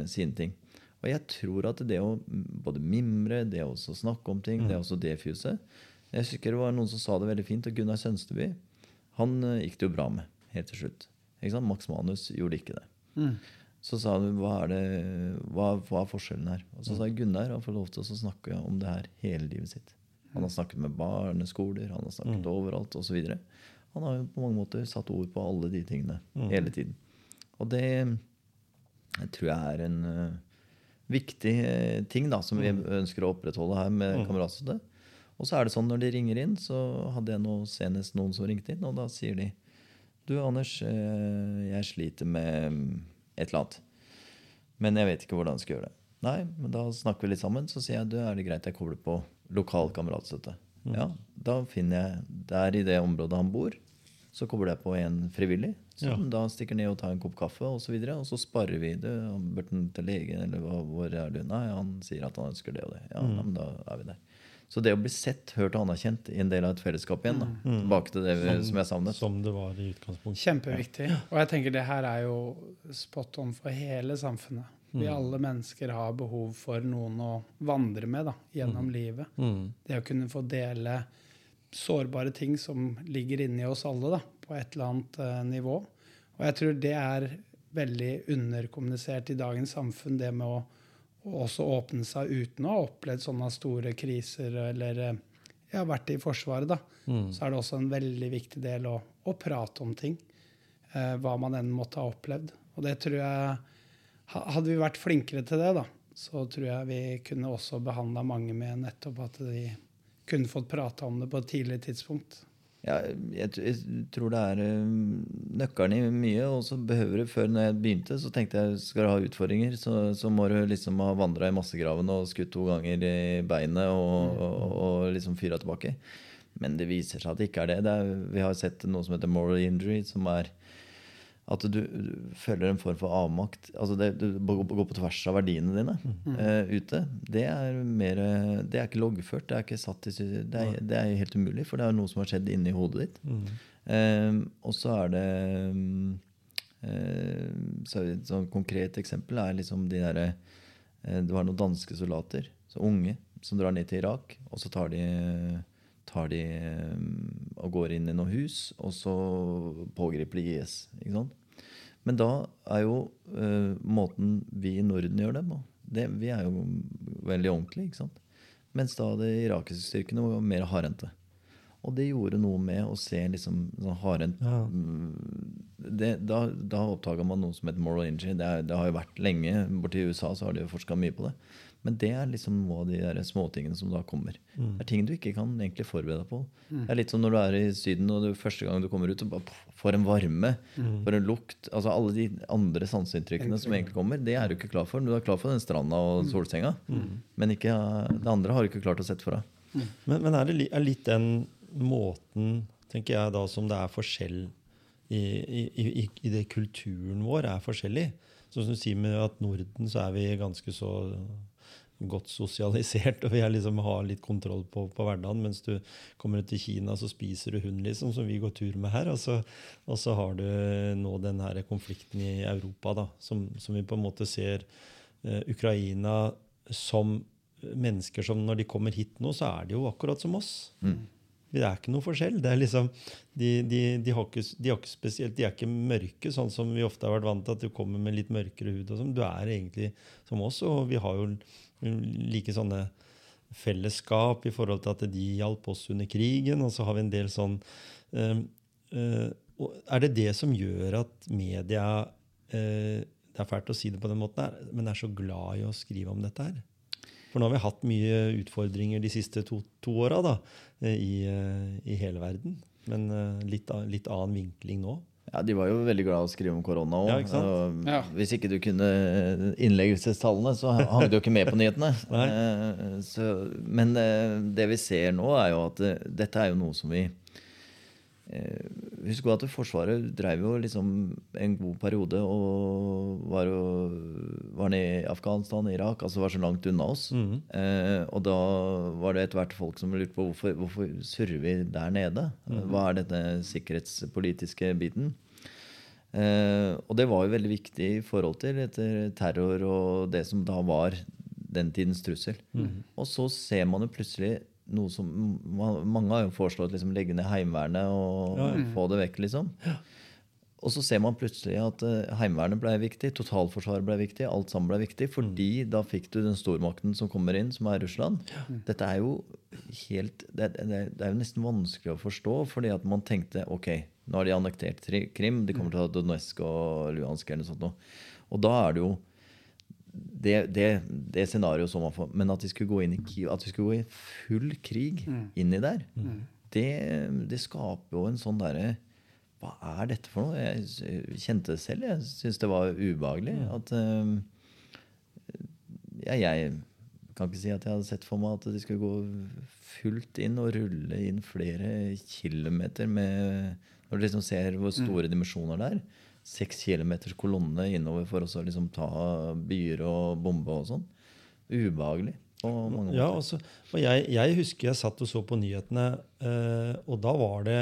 sine ting. Og jeg tror at det å både mimre, det å også snakke om ting, det å også defuse Jeg husker det var noen som sa det veldig fint, og Gunnar Sønsteby han eh, gikk det jo bra med helt til slutt. Max Manus gjorde ikke det. Mm. Så sa du hva er, det, hva, hva er forskjellen her? Og så sa jeg Gunnar har fått lov til å snakke om det her hele livet sitt. Han har snakket med barneskoler, han har snakket overalt osv. Han har jo på mange måter satt ord på alle de tingene hele tiden. Og det jeg tror jeg er en uh, viktig uh, ting da, som vi ønsker å opprettholde her med kameratstøtte. Og så er det sånn når de ringer inn, så hadde jeg nå senest noen som ringte inn, og da sier de Du, Anders, eh, jeg sliter med et eller annet. Men jeg vet ikke hvordan jeg skal gjøre det. Nei, men da snakker vi litt sammen. Så sier jeg du, er det greit jeg kobler på lokal kameratstøtte. Ja, da finner jeg Der i det området han bor, så kobler jeg på en frivillig. Som da stikker ned og tar en kopp kaffe og så videre. Og så sparer vi det. Bør han til legen, eller hvor er du? Nei, han sier at han ønsker det og det. Ja, ja, men da er vi der. Så det å bli sett, hørt og anerkjent i en del av et fellesskap igjen. da, Tilbake til det som, som jeg savnet. Som det var i utgangspunktet. Kjempeviktig. Og jeg tenker det her er jo spot on for hele samfunnet. Vi alle mennesker har behov for noen å vandre med da, gjennom livet. Mm. Det å kunne få dele sårbare ting som ligger inni oss alle da, på et eller annet uh, nivå. Og jeg tror det er veldig underkommunisert i dagens samfunn, det med å, å også åpne seg uten å ha opplevd sånne store kriser eller eh, ja, vært i Forsvaret. da. Så er det også en veldig viktig del å, å prate om ting. Eh, hva man enn måtte ha opplevd. Og det tror jeg Hadde vi vært flinkere til det, da, så tror jeg vi kunne også behandla mange med nettopp at de kunne fått prata om det på et tidlig tidspunkt. Ja, jeg, jeg tror det er um, nøkkelen i mye. Og så behøver du, før når jeg begynte, så tenkte jeg skal du ha utfordringer, så, så må du liksom ha vandra i massegraven og skutt to ganger i beinet og, og, og liksom fyra tilbake. Men det viser seg at det ikke er det. det er, vi har sett noe som heter moral injury, som er at du, du føler en form for avmakt. altså det, Du går på tvers av verdiene dine mm. uh, ute. Det er, mer, det er ikke loggført. Det er ikke satt i, det er, det er helt umulig, for det er noe som har skjedd inni hodet ditt. Mm. Uh, og så er det uh, så Et sånn konkret eksempel er liksom de derre Du har noen danske soldater, så unge, som drar ned til Irak, og så tar de tar de og går inn i noen hus, og så pågriper de IS. ikke sant? Men da er jo uh, måten vi i Norden gjør det på det, Vi er jo veldig ordentlige. ikke sant? Mens da de irakiske styrkene var mer hardhendte. Og det gjorde noe med å se liksom sånn hardhendt ja. Mm, da, da oppdaga man noe som heter moral injury. Det, er, det, har jo vært lenge. Borti USA så har de jo forska mye på det. Men det er liksom noe av de der småtingene som da kommer. Mm. Det er ting du ikke kan egentlig forberede deg på. Mm. Det er litt som når du er i Syden og du, første gang du kommer ut, og bare får en varme, mm. får en lukt altså Alle de andre sanseinntrykkene som egentlig kommer, det er du ikke klar for. Du er klar for den stranda og mm. solsenga, mm. men ikke, det andre har du ikke klart å sette for deg. Mm. Men, men, er det er litt den måten, tenker jeg da, som det er forskjell i, i, i, i det kulturen vår er forskjellig? Sånn som du sier med at Norden så er vi ganske så godt sosialisert *laughs* og vi liksom har litt kontroll på, på, hverdagen. Mens du kommer ut til Kina, så spiser du hund, liksom, som vi går tur med her. Og så, og så har du nå den her konflikten i Europa, da, som, som vi på en måte ser uh, Ukraina som mennesker som når de kommer hit nå, så er de jo akkurat som oss. Mm. Det er ikke noe forskjell. Det er liksom, de, de, de, har ikke, de, har ikke, spesielt, de er ikke mørke, sånn som vi ofte har vært vant til. at Du kommer med litt mørkere hud. og sånn. Du er egentlig som oss, og vi har jo like sånne fellesskap i forhold til at de hjalp oss under krigen. Og så har vi en del sånn uh, uh, Er det det som gjør at media uh, Det er fælt å si det på den måten, men er så glad i å skrive om dette her? For nå har vi hatt mye utfordringer de siste to, to åra i, i, hele verden. Men litt, litt annen vinkling nå. Ja, De var jo veldig glad i å skrive om korona òg. Ja, ja. Hvis ikke du kunne innleggelsestallene, så hang du jo ikke med på nyhetene. *laughs* Eh, så, men eh, det vi ser nå, er jo at eh, dette er jo noe som vi Husk at Forsvaret drev jo liksom en god periode og var, jo, var nede i Afghanistan Irak, altså var så langt unna oss. Mm. Eh, og da var det etter hvert folk som lurte på hvorfor, hvorfor surrer vi der nede. Mm. Hva er denne sikkerhetspolitiske biten? Eh, og det var jo veldig viktig i forhold til etter terror og det som da var den tidens trussel. Mm. Og så ser man jo plutselig noe som Mange har jo foreslått liksom, legge ned Heimevernet og ja, ja. få det vekk, liksom. Og så ser man plutselig at uh, Heimevernet ble viktig, totalforsvaret ble viktig, alt sammen ble viktig, fordi mm. da fikk du den stormakten som kommer inn, som er Russland. Ja. Dette er jo helt det, det, det, er jo nesten vanskelig å forstå, fordi at man tenkte ok, nå har de annektert Krim, de kommer til å ha Donetsk og Luhansk eller noe sånt. Og da er det jo det, det, det scenarioet som man får. Men at vi skulle gå inn i at vi skulle gå i full krig mm. inni der, mm. det, det, skaper jo en sånn derre Hva er dette for noe? Jeg kjente det selv. Jeg syntes det var ubehagelig. Mm. At uh, ja, Jeg kan ikke si at jeg hadde sett for meg at de skulle gå fullt inn og rulle inn flere kilometer med Når du liksom ser hvor store mm. dimensjoner det er seks kilometers kolonne innover for å liksom ta byer og bombe og sånn. Ubehagelig. ja, også, og jeg, jeg, husker jeg satt og så på nyhetene, eh, og da var det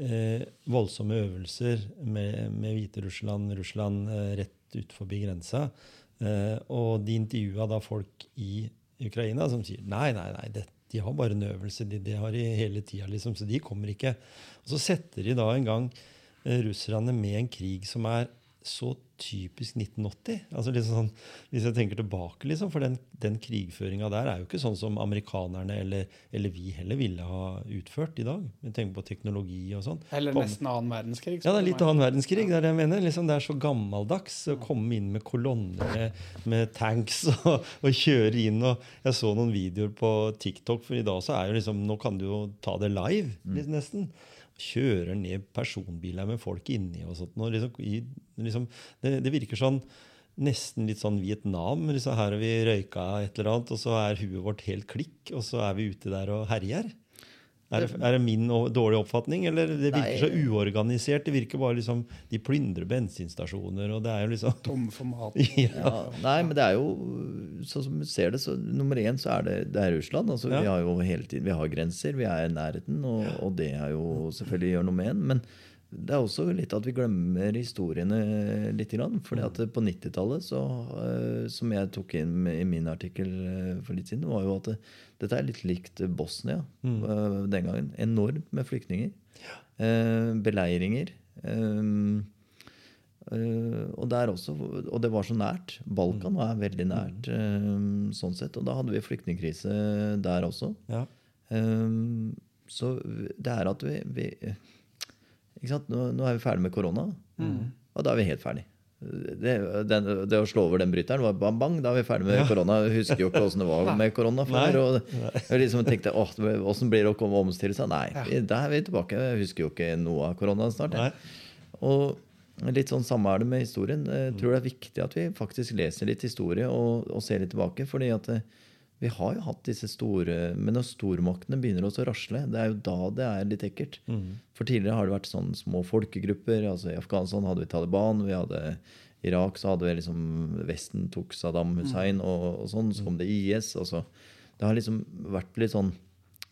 eh, voldsomme øvelser med, med Hviterussland, Russland eh, rett ut forbi grensa. Eh, og de intervjua da folk i Ukraina som sier nei, nei, nei, det, de har bare en øvelse. De, de har de hele tida, liksom, så de kommer ikke. Og så setter de da en gang russerne med en krig som er så typisk 1980. Altså liksom sånn, hvis jeg tenker tilbake, liksom, For den, den krigføringa der er jo ikke sånn som amerikanerne eller, eller, vi heller ville ha utført i dag. Vi tenker på teknologi og sånn. Eller nesten annen verdenskrig. Ja, det er litt annen verdenskrig. Det er det jeg mener. Liksom, det er så gammeldags å komme inn med kolonner med, med tanks *laughs* og, og, kjøre inn. og Jeg så noen videoer på TikTok, for i dag så er jo liksom Nå kan du jo ta det live, mm. Kjører ned personbiler med folk inni og sånt. Og liksom, i, liksom, det, det, virker sånn nesten litt sånn Vietnam. Liksom, her har vi røyka et eller annet, og så er huet vårt helt klikk, og så er vi ute der og herjer. Er det, er det min dårlige oppfatning, eller det virker Nei. så uorganisert? Det virker bare liksom De plyndrer bensinstasjoner, og det er jo liksom Tomme for mat. *laughs* ja. ja. Nei, men det er jo sånn som du ser det, så nummer én så er det, det er Russland. Altså, ja. Vi har jo hele tiden Vi har grenser, vi er i nærheten, og, og det er jo selvfølgelig gjør noe med en. Men det er også litt at vi glemmer historiene litt. fordi at på 90-tallet, uh, som jeg tok inn i min artikkel uh, for litt siden, var jo at det, dette er litt likt Bosnia mm. uh, den gangen. Enormt med flyktninger. beleiringer. og, der også, og det var så nært. Balkan var veldig nært sånn sett. Og da hadde vi flyktningkrise der også. Ja. så det er at vi, vi nå, nå, er vi ferdig med korona, mm. og da er vi helt ferdig. Det, den, det, å slå over den bryteren var bang, bang, da er vi ferdig med ja. korona. Husker jo ikke åssen det var med korona før. Og jeg liksom tenkte åh, åssen blir det å komme omstille seg? Nei, ja. der er vi tilbake. Jeg husker jo ikke noe av koronaen snart. Og litt sånn samme er det med historien. Jeg tror det er viktig at vi faktisk leser litt historie og, og ser litt tilbake. fordi at vi har jo hatt disse store Men når stormaktene begynner også å rasle, det er jo da det er litt ekkelt. Mm. For tidligere har det vært sånne små folkegrupper. altså I Afghanistan hadde vi Taliban. vi hadde Irak så hadde vi liksom Vesten tok Saddam Hussein, mm. og, og, sånn. Så kom det IS. Altså. Det har liksom vært litt sånn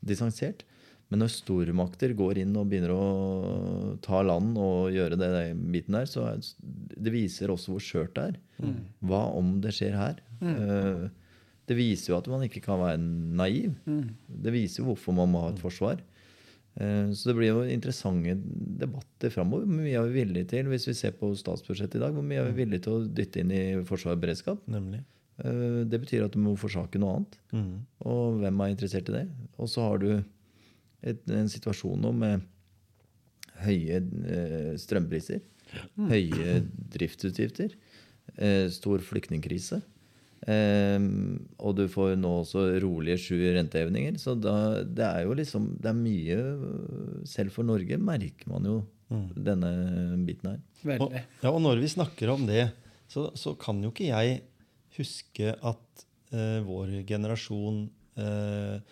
distansert. Men når stormakter går inn og begynner å ta land og gjøre det den biten der, så det viser også hvor skjørt det er. Mm. Hva om det skjer her? Mm. Uh, det viser jo at man ikke kan være naiv. Mm. Det viser jo hvorfor man må ha et forsvar. Eh, så det blir jo interessante debatter framover. Hvor mye er vi villige til hvis vi ser på statsbudsjettet i dag, hvor mye er vi villige til å dytte inn i forsvar og beredskap? Nemlig. Eh, det betyr at du må forsake noe annet. Mm. Og hvem er interessert i det? Og så har du et, en situasjon nå med høye eh, strømpriser, mm. høye driftsutgifter, stor flyktningkrise. Um, og du får nå også rolige sju rentehevinger. Så da, det er jo liksom Det er mye Selv for Norge merker man jo mm. denne biten her. Og, ja, og når vi snakker om det, så, så kan jo ikke jeg huske at eh, vår generasjon uh,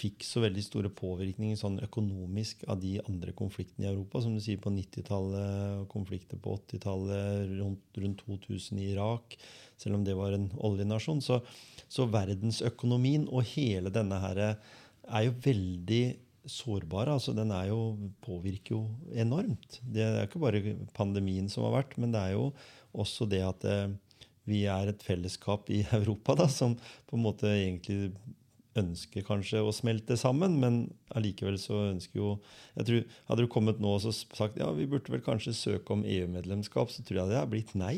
fikk så veldig store påvirkninger sånn økonomisk av de andre konfliktene i Europa. Som du sier på 90-tallet, konflikter på 80-tallet, rundt, rundt 2000 i Irak selv om det var en oljenasjon. Så, så verdensøkonomien og hele denne her er jo veldig sårbar. altså Den jo, påvirker jo enormt. Det er ikke bare pandemien som har vært, men det er jo også det at eh, vi er et fellesskap i *laughs* Europa da, som på en måte egentlig ønsker kanskje å smelte sammen, men allikevel så ønsker jo jeg tror, Hadde du kommet nå og sagt ja, vi burde vel kanskje søke om EU-medlemskap, så tror jeg det er blitt nei.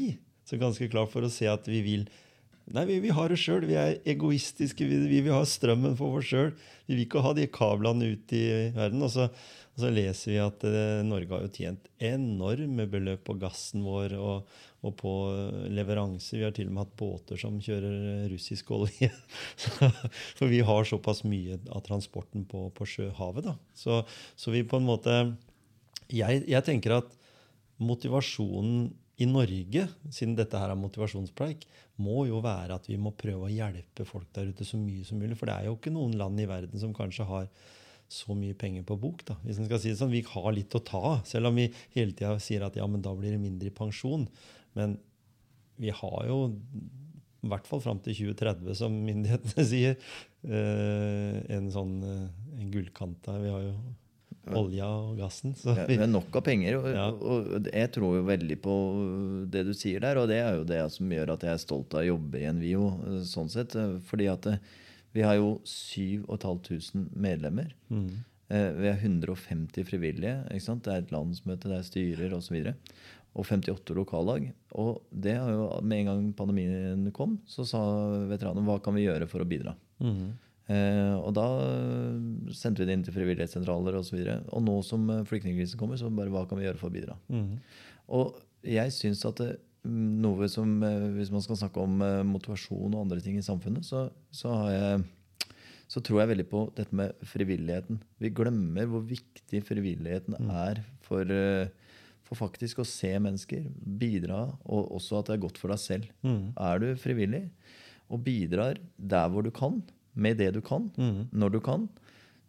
Så ganske klar for å se at vi vil Nei, vi, vi har det sjøl. Vi er egoistiske. Vi, vi, vil ha strømmen for oss sjøl. Vi vil ikke ha de kablene ut i verden. Og så, og så leser vi at eh, Norge har jo tjent enorme beløp på gassen vår og, og på leveranser. Vi har til og med hatt båter som kjører russisk olje. *laughs* For vi har såpass mye av transporten på, på sjøhavet. Da. Så, så vi på en måte jeg, jeg tenker at motivasjonen i Norge, siden dette her er motivasjonspreik, må jo være at vi må prøve å hjelpe folk der ute så mye som mulig. For det er jo ikke noen land i verden som kanskje har så mye penger på bok. da, hvis en skal si det sånn. Vi har litt å ta av, selv om vi hele tida sier at ja, men da blir det mindre i pensjon. Men vi har jo, i hvert fall fram til 2030, som myndighetene *laughs* sier, eh, en sånn eh, en gullkanta. Vi har jo olja og gassen. Ja, det er nok av penger. Og, ja. og, jeg tror jo veldig på det du sier der, og det er jo det som gjør at jeg er stolt av å jobbe i Envio. sånn sett, fordi at eh, vi har jo 7500 medlemmer. Mm. Eh, vi har 150 frivillige. Det er et landsmøte, det er styrer osv. Og, og 58 lokallag. Og det har jo, med en gang pandemien kom, så sa veteranene hva kan vi gjøre for å bidra. Mhm. Eh, og da sendte vi det inn til frivillighetssentraler osv. Og, så og nå som eh, flyktningkrisen kommer, så bare hva kan vi gjøre for å bidra? Mm. Og jeg syns at det, mm, noe som eh, Hvis man skal snakke om eh, motivasjon og andre ting i samfunnet, så, så, har jeg, så tror jeg veldig på dette med frivilligheten. Vi glemmer hvor viktig frivilligheten er for, eh, for faktisk å se mennesker, bidra, og også at det er godt for deg selv. Mm. Er du frivillig og bidrar der hvor du kan, med det du kan, mm. når du kan,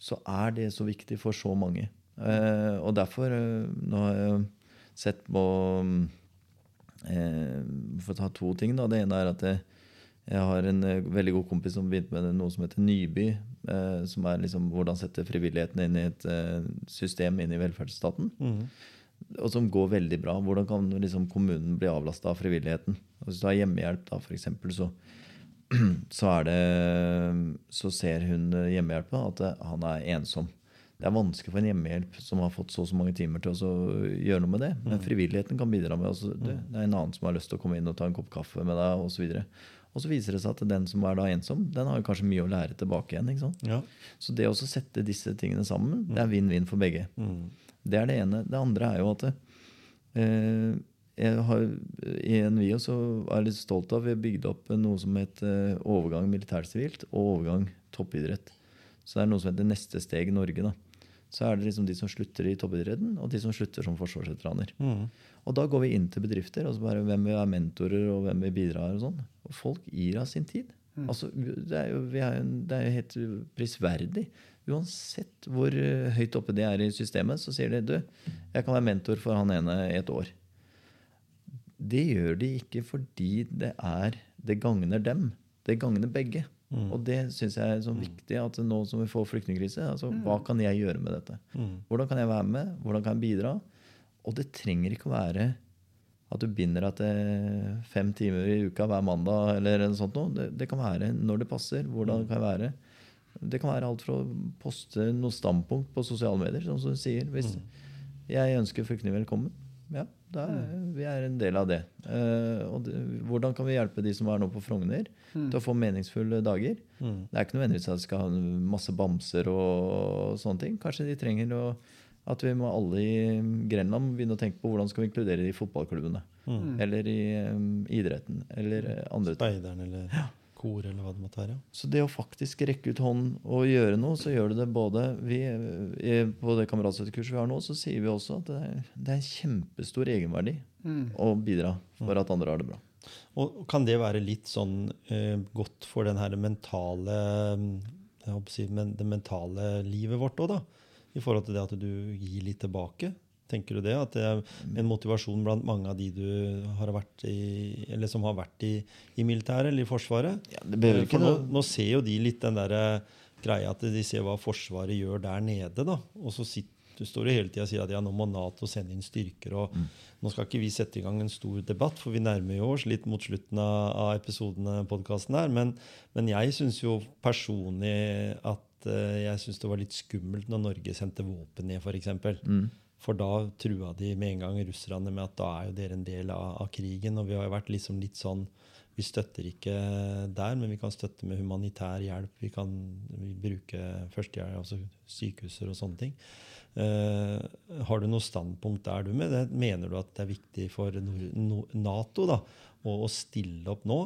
så er det så viktig for så mange. Eh, og derfor eh, Nå har jeg sett på eh, For å ta to ting. da. Det ene er at jeg, jeg har en eh, veldig god kompis som begynte med noe som heter Nyby. Eh, som er liksom hvordan sette frivilligheten inn i et eh, system inn i velferdsstaten. Mm Og som går veldig bra. Hvordan kan liksom kommunen bli avlasta av frivilligheten? Hvis du har hjemmehjelp, da, for eksempel, så, *clears throat* så, er det, så ser hun eh, hjemmehjelpa at han er ensom. Det er vanskelig for en hjemmehjelp som har fått så og så mange timer til å gjøre noe med det. Men frivilligheten kan bidra med altså, det, det er en annen som har lyst til å komme inn og ta en kopp kaffe med deg osv. Og så viser det seg at den som er da ensom, den har kanskje mye å lære tilbake igjen. Ja. Så det å sette disse tingene sammen, det er vinn-vinn for begge. Mm. Det er det ene. Det andre er jo at eh, jeg har, I NVIO så er jeg litt stolt av vi har bygd opp noe som heter overgang militær-sivilt og overgang toppidrett. Så det er noe som heter Neste steg i Norge. da. Så er det liksom de som slutter i toppidretten, og de som slutter som forsvarsveteraner. Mm. Og da går vi inn til bedrifter og så bare hvem vil være mentorer og hvem vil bidra. Og sånn. Og folk gir av sin tid. Altså, det, er jo, vi er, det er jo helt prisverdig. Uansett hvor eh, høyt oppe de er i systemet, så sier de du, jeg kan være mentor for han ene i et år. Det gjør de ikke fordi det er det gagner dem. Det gagner begge. Og det syns jeg er så viktig at nå som vi får flyktningkrise, altså, hva kan jeg gjøre med dette? Mm. Hvordan kan jeg være med? Hvordan kan jeg bidra? Og det trenger ikke å være at du binder deg til fem timer i uka hver mandag. eller noe sånt. Det, det kan være når det passer. Hvordan det kan være. Det kan være alt fra å poste noe standpunkt på sosiale medier, som du sier. Hvis jeg ønsker flyktninger velkommen, ja, er, vi er en del av det. Uh, og det, hvordan kan vi hjelpe de som er nå på Frogner, til å få meningsfulle dager? Mm. Det er ikke nødvendigvis at de skal ha masse bamser og sånne ting. Kanskje de trenger å, at vi må alle i Grenland begynne å tenke på hvordan skal vi inkludere de i fotballklubbene. Eller i um, idretten. Eller eh, andre ting. Speideren eller kor eller hva det måtte være. Så det å faktisk rekke ut hånden og gjøre noe, så gjør du det både vi, På det kameratstøttekurset vi har nå, så sier vi også at det er, det er en kjempestor egenverdi å bidra for at andre har det bra. Og kan det være litt sånn eh, godt for den her mentale jeg håper å si, men det mentale livet vårt òg, da? I forhold til det at du gir litt tilbake? Tenker du det? At det er en motivasjon blant mange av de du har vært i, eller som har vært i, i militæret eller i Forsvaret? Ja, det behøver ikke For nå, nå ser jo de litt den der greia at de ser hva Forsvaret gjør der nede. da, Og så sitter, du står jo hele tida og sier at ja, nå må Nato sende inn styrker. og Nå skal ikke vi sette i gang en stor debatt, for vi nærmer jo oss litt mot slutten av, av episodene podcasten her. Men, men jeg syns jo personlig at uh, jeg synes det var litt skummelt når Norge sendte våpen ned, f.eks. Mm. For da trua de med en gang russerne med at da er jo dere en del av, av krigen. Og vi har jo vært liksom litt sånn Vi støtter ikke der, men vi kan støtte med humanitær hjelp. Vi kan vi bruke førstehjelp, altså sykehuser og sånne ting. Uh, har du noe standpunkt der du med det? Mener du at det er viktig for Nato da, å, å stille opp nå?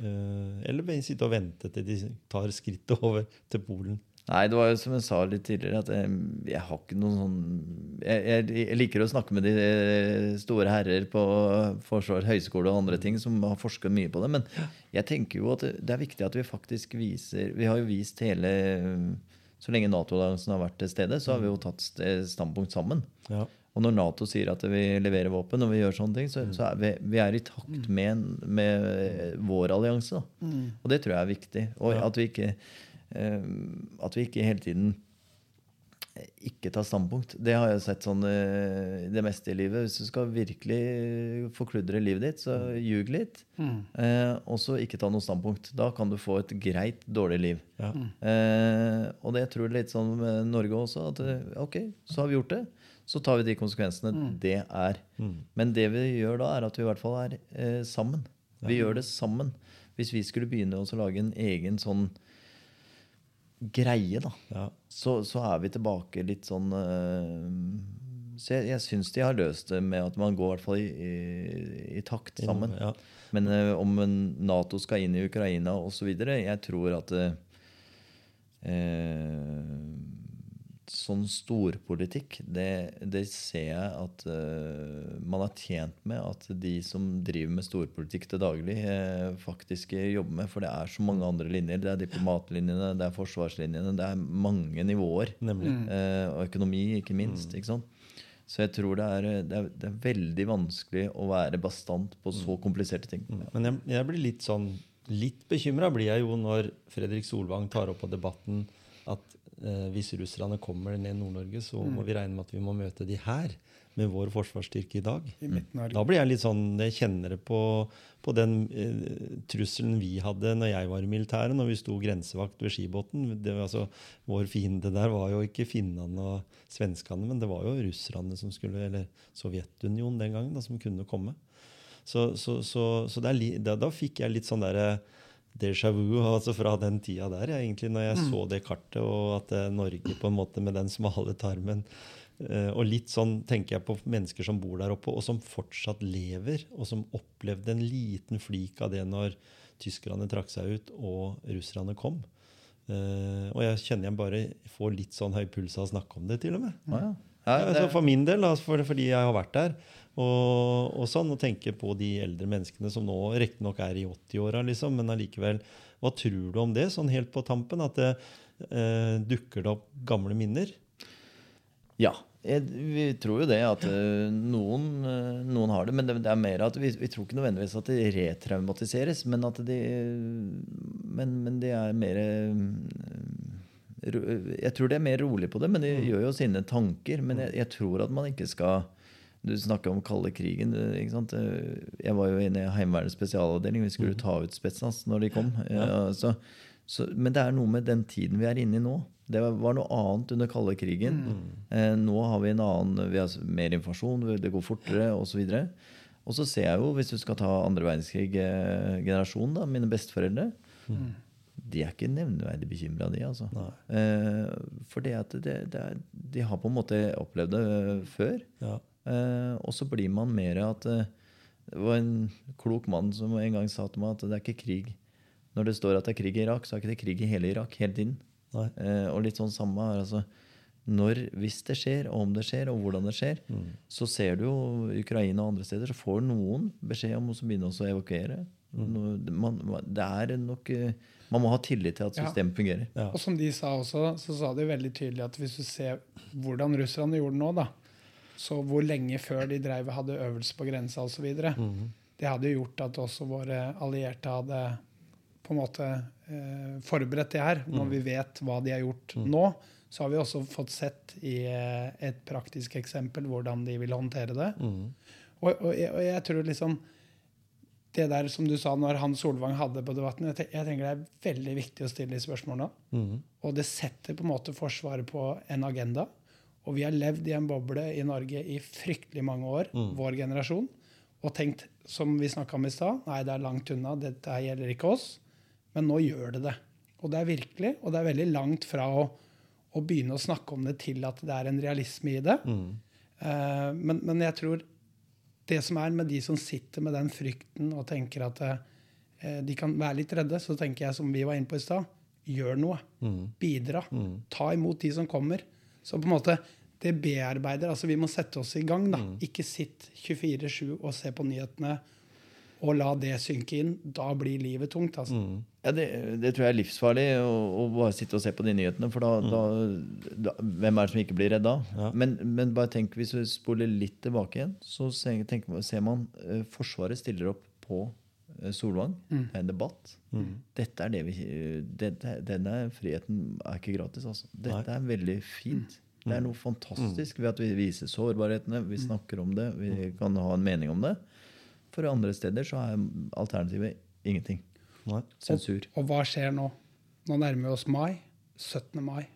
Uh, eller sitte og vente til de tar skrittet over til Polen? Nei, det var jo som jeg sa litt tidligere, at jeg, jeg har ikke noen sånn jeg, jeg, jeg liker å snakke med de eh, store herrer på forsvaret, høgskole og andre ting som har forsket mye på det. Men jeg tenker jo at det, er viktig at vi faktisk viser Vi har jo vist hele Så lenge Nato-alliansen har vært til stede, så har vi jo tatt standpunkt sammen. Ja. Og når Nato sier at vi leverer våpen, og vi gjør sånne ting, så, så er vi, vi er i takt med, med vår allianse. Da. Og det tror jeg er viktig. Og at vi ikke eh, At vi ikke hele tiden ikke tar standpunkt. Det har jeg sett sånn eh, det meste i livet. Hvis du skal virkelig forkludre livet ditt, så ljug litt. Eh, og så ikke ta noe standpunkt. Da kan du få et greit dårlig liv. Ja. Eh, og det jeg tror jeg litt sånn med Norge også. At eh, ok, så har vi gjort det. så tar vi de konsekvensene det er. Men det vi gjør da, er at vi i hvert fall er eh, sammen. Vi gjør det sammen. Hvis vi skulle begynne å lage en egen sånn greie, da, Ja. så, så er vi tilbake litt sånn eh, Så jeg, jeg syns de har løst det med at man går i hvert fall i, i, i takt sammen. Ja. Men eh, om en Nato skal inn i Ukraina osv. Jeg tror at eh, Sånn storpolitikk, det, det ser jeg at uh, man er tjent med at de som driver med storpolitikk til daglig, uh, faktisk jobber med. For det er så mange andre linjer. Det er diplomatlinjene, det er forsvarslinjene, det er mange nivåer. Nemlig. Uh, og økonomi, ikke minst. ikke sant? Så jeg tror det er, det, er, det er veldig vanskelig å være bastant på så kompliserte ting. Men jeg, jeg blir litt sånn Litt bekymra blir jeg jo når Fredrik Solvang tar opp på debatten at hvis russerne kommer ned Nord-Norge, så må vi regne med at vi må møte de her med vår forsvarsstyrke i dag. I Da blir jeg litt sånn Jeg kjenner det på, på den eh, trusselen vi hadde når jeg var i militæret, når vi sto grensevakt ved Skibotn. Det altså, vår fiende der var jo ikke finnene og svenskene, men det var jo russerne som skulle Eller Sovjetunionen den gangen, da, som kunne komme. Så, så, så, så det er da, da fikk jeg litt sånn derre déjà vu *laughs* altså fra den tida der, ja, egentlig, når jeg så det kartet, og at eh, Norge på en måte med den smale tarmen eh, Og litt sånn tenker jeg på mennesker som bor der oppe, og som fortsatt lever, og som opplevde en liten flik av det når tyskerne trakk seg ut og russerne kom. Eh, og jeg kjenner jeg bare får litt sånn høy puls av å snakke om det, til og med. Ja, ja. Ja, Ja, altså for min del, altså for, fordi jeg har vært der. Og, og sånn, og tenke på de eldre menneskene som nå riktignok er i 80-åra, liksom, men allikevel. Hva tror du om det, sånn helt på tampen? At det eh, dukker det opp gamle minner? ja. Jeg, vi tror jo det at eh, noen, eh, noen har det. Men det, det er mer at vi, vi tror ikke nødvendigvis at det retraumatiseres, men at de Men, men det er mer eh, Jeg tror det er mer rolig på det, men de gjør jo sine tanker. Men jeg, jeg tror at man ikke skal Du snakker om kalde krigen. eh? Eh, Jeg var jo inne i Heimevernets spesialavdeling. Vi skulle ta ut Spetsnaz når de kom. Ja, så, så, men det er noe med den tiden vi er inne i nå. Det var noe annet under kalde krigen. Mm. nå har vi en annen Vi har mer informasjon, det går fortere osv. Og så ser jeg jo, hvis du skal ta andre verdenskrig-generasjonen, da, mine besteforeldre De er ikke nevneverdig bekymra, de. altså. Eh, for det at det, det er, de har på en måte opplevd det eh, før. Ja. Eh, og så blir man mer at eh, Det var en klok mann som en gang sa til meg at det er ikke krig. Når det står at det er krig i Irak, så er ikke det krig i hele Irak hele tiden. Nei. Eh, og litt sånn samme er altså når, Hvis det skjer, og om det skjer, og hvordan det skjer, Mm. så ser du jo Ukraina og andre steder, så får noen beskjed om å begynne også å evakuere. Mm. Man, det er nok eh, Man må ha tillit til at Ja. systemet fungerer. Ja. Og som de sa også, så sa de veldig tydelig at hvis du ser hvordan russerne gjorde det nå, da, så hvor lenge før de drev og hadde øvelse på grensa osv. Mhm. Det hadde jo gjort at også våre allierte hadde på en måte eh, forberedt det her. Når vi vet hva de har gjort nå, så har vi også fått sett i eh, et praktisk eksempel hvordan de vil håndtere det. Mhm. Og, og, jeg, og jeg tror liksom det der som du sa når Hans Solvang hadde på debatten, jeg tenker det er veldig viktig å stille de spørsmålene. Mm. Og det setter på en måte Forsvaret på en agenda. Og vi har levd i en boble i Norge i fryktelig mange år, vår generasjon, og tenkt, som vi snakka om i stad, nei, det er langt unna, dette gjelder ikke oss. Men nå gjør det det. Og det er virkelig, og det er veldig langt fra å, å begynne å snakke om det til at det er en realisme i det. Eh, men, men jeg tror det som er med de som sitter med den frykten og tenker at eh, de kan være litt redde, så tenker jeg, som vi var inne på i stad, gjør noe. Bidra. Ta imot de som kommer. Så på en måte, det bearbeider. altså Vi må sette oss i gang. da. Ikke sitt 24-7 og se på nyhetene og la det synke inn. Da blir livet tungt. altså. Ja, det, det tror jeg er livsfarlig å, å bare sitte og se på de nyhetene. For da, da, da Hvem er det som ikke blir redd da? Ja. Men, men bare tenk, hvis vi spoler litt tilbake igjen, så ser, tenk, ser man eh, Forsvaret stiller opp på eh, Mm. Det er en debatt. Dette er det vi dette, Denne friheten er ikke gratis, altså. Dette er veldig fint. Det er noe fantastisk ved at vi viser sårbarhetene, vi snakker om det, vi kan ha en mening om det. For andre steder så er alternativet ingenting. Nei. Sensur. Og hva skjer nå? Nå nærmer vi oss mai. 17. mai.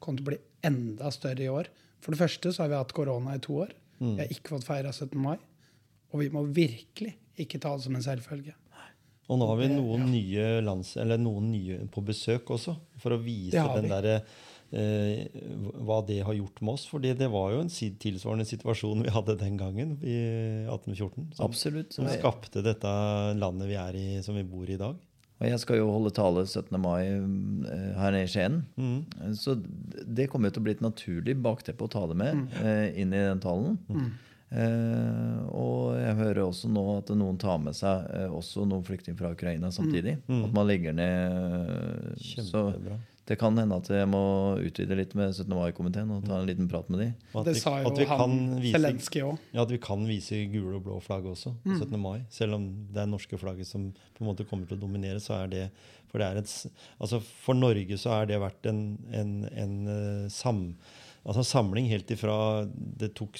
Kommer til å bli enda større i år. For det første så har vi hatt korona i to år. Vi har ikke fått feira 17. mai. Og vi må virkelig ikke ta det som en selvfølge. Og nå har vi noen nye, lands, eller noen nye på besøk også, for å vise den derre eh, hva det har gjort med oss. fordi det var jo en tilsvarende situasjon vi hadde den gangen, i 1814. Som, Absolutt. som jeg- skapte dette landet vi er i, som vi bor i i dag. Og jeg skal jo holde tale 17. mai eh, her nede i Skien. Så det kommer jo til å bli et naturlig bakteppe å ta det med eh, inn i den talen. Eh, og jeg hører også nå at noen tar med seg eh, også noen flyktninger fra Ukraina samtidig. At man legger ned Så det kan hende at jeg må utvide litt med 17. mai-komiteen og ta en liten prat med de. At Det vi- sa jo at vi kan han vise- Zelenskyj òg. Ja, At vi kan vise gule og blå flagg også mm. 17. mai. Selv om det er norske flagget som på en måte kommer til å dominere, så er det For, det er et, altså for Norge så har det vært en, en, en sam, altså samling helt ifra Det tok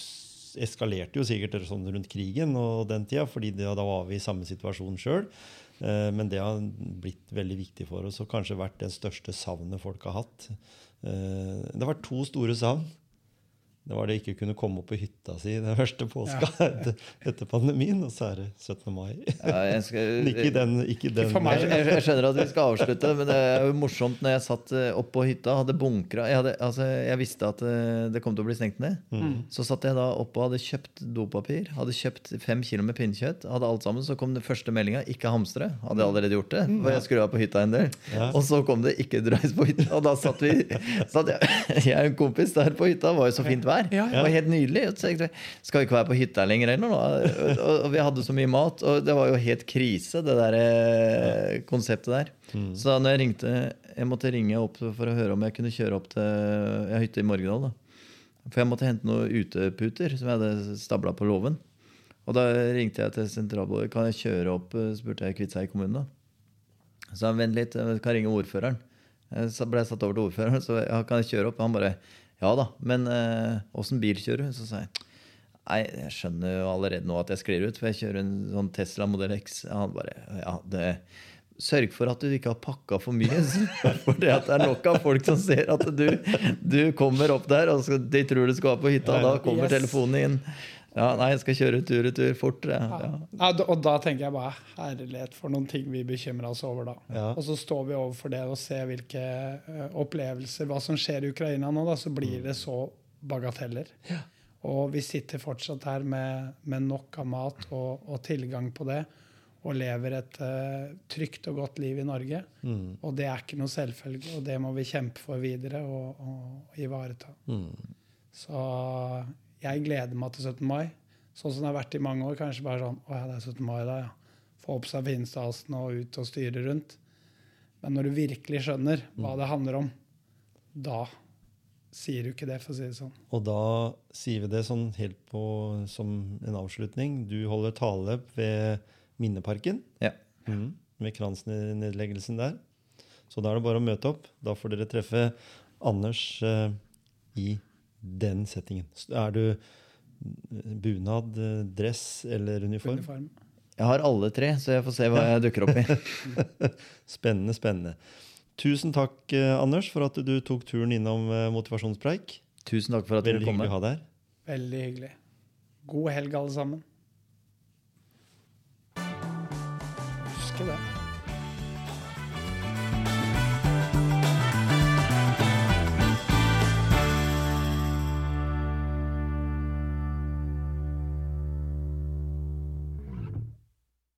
eskalerte jo sikkert sånn rundt krigen og den tida, fordi da var vi i samme situasjon sjøl. Men det har blitt veldig viktig for oss og kanskje vært det største savnet folk har hatt. Eh, Det har vært to store savn. Det var det ikke å kunne komme opp på hytta si den *laughs* første påska *laughs* etter, etter pandemien, og så er det 17. mai. Ja, jeg skal, *laughs* ikke den, ikke den for meg. Jeg, jeg skjønner at vi skal avslutte, men det er jo morsomt når jeg satt oppå på hytta, hadde bunkra jeg, hadde, altså, jeg visste at eh, det kom til å bli stengt ned. Så satt jeg da oppe og hadde kjøpt dopapir, hadde kjøpt fem kilo med pinnekjøtt. Hadde alt sammen, Så kom den første meldinga 'ikke hamstre'. Hadde jeg allerede gjort det. For jeg skulle være på hytta en del. Ja. Og så kom det 'ikke dreis på hytta'. Og da satt vi satt jeg, jeg og en kompis der på hytta. Var jo så fint vær. Ja, ja. Det var helt nydelig. Så jeg, Skal vi ikke være på hytta lenger eller noe? Og, og, og vi hadde så mye mat, og det var jo helt krise, det der eh, konseptet der. Så da når jeg ringte Jeg måtte ringe opp for å høre om jeg kunne kjøre opp til hytta hytte i Morgendal. da For jeg måtte hente noen uteputer som jeg hadde stabla på låven. Og da ringte jeg til sentralbordet. Kan jeg kjøre opp, eh, spurte jeg Kviteseid kommune. så han vent litt, jeg kan ringe ordføreren. Eh, Så ble jeg satt over til ordføreren, så jeg, kan jeg kjøre opp? Han bare ja da, men åssen bil kjører du? Så sa jeg nei, jeg skjønner jo allerede nå at jeg sklir ut, for jeg kjører en sånn Tesla Model X. Han bare ja, det Sørg for at du ikke har pakka for mye. *laughs* For det at det er nok av folk som ser at du, du kommer opp der, og de tror du skal være på hytta, da kommer Yes. telefonen inn. Ja, nei, jeg skal kjøre tur-retur fort. Ja. Ja. Ja. Ja, og da tenker jeg bare herlighet for noen ting vi bekymrer oss over da. Ja. Og så står vi overfor det og ser hvilke eh, opplevelser, hva som skjer i Ukraina nå, da, så blir det så bagateller. Og vi sitter fortsatt her med, med nok av mat og, og tilgang på det, og lever et uh, trygt og godt liv i Norge. Mm. Og det er ikke noe selvfølge, og det må vi kjempe for videre og, og ivareta. Mm. Så jeg gleder meg til 17. mai. Sånn som det har vært i mange år. Kanskje bare sånn Å ja, det er 17. mai da, ja. Få opp seg finstasen og ut og styre rundt. Men når du virkelig skjønner hva det handler om, da sier du ikke det, for å si det sånn. Og da sier vi det sånn helt på, som en avslutning. Du holder tale ved Minneparken. Ja. Mm, med kransnedleggelsen der. Så da er det bare å møte opp. Da får dere treffe Anders eh, i den settingen. Er du eh, bunad, eh, dress eller uniform? Uniform. Jeg har alle tre, så jeg får se hva jeg dukker opp i. *laughs* Spennende, spennende. Tusen takk, eh, Anders, for at du tok turen innom Motivasjonspreik. Tusen takk for at dere Veldig kom. hyggelig å ha deg her. Veldig hyggelig. God helg, alle sammen. Husker det.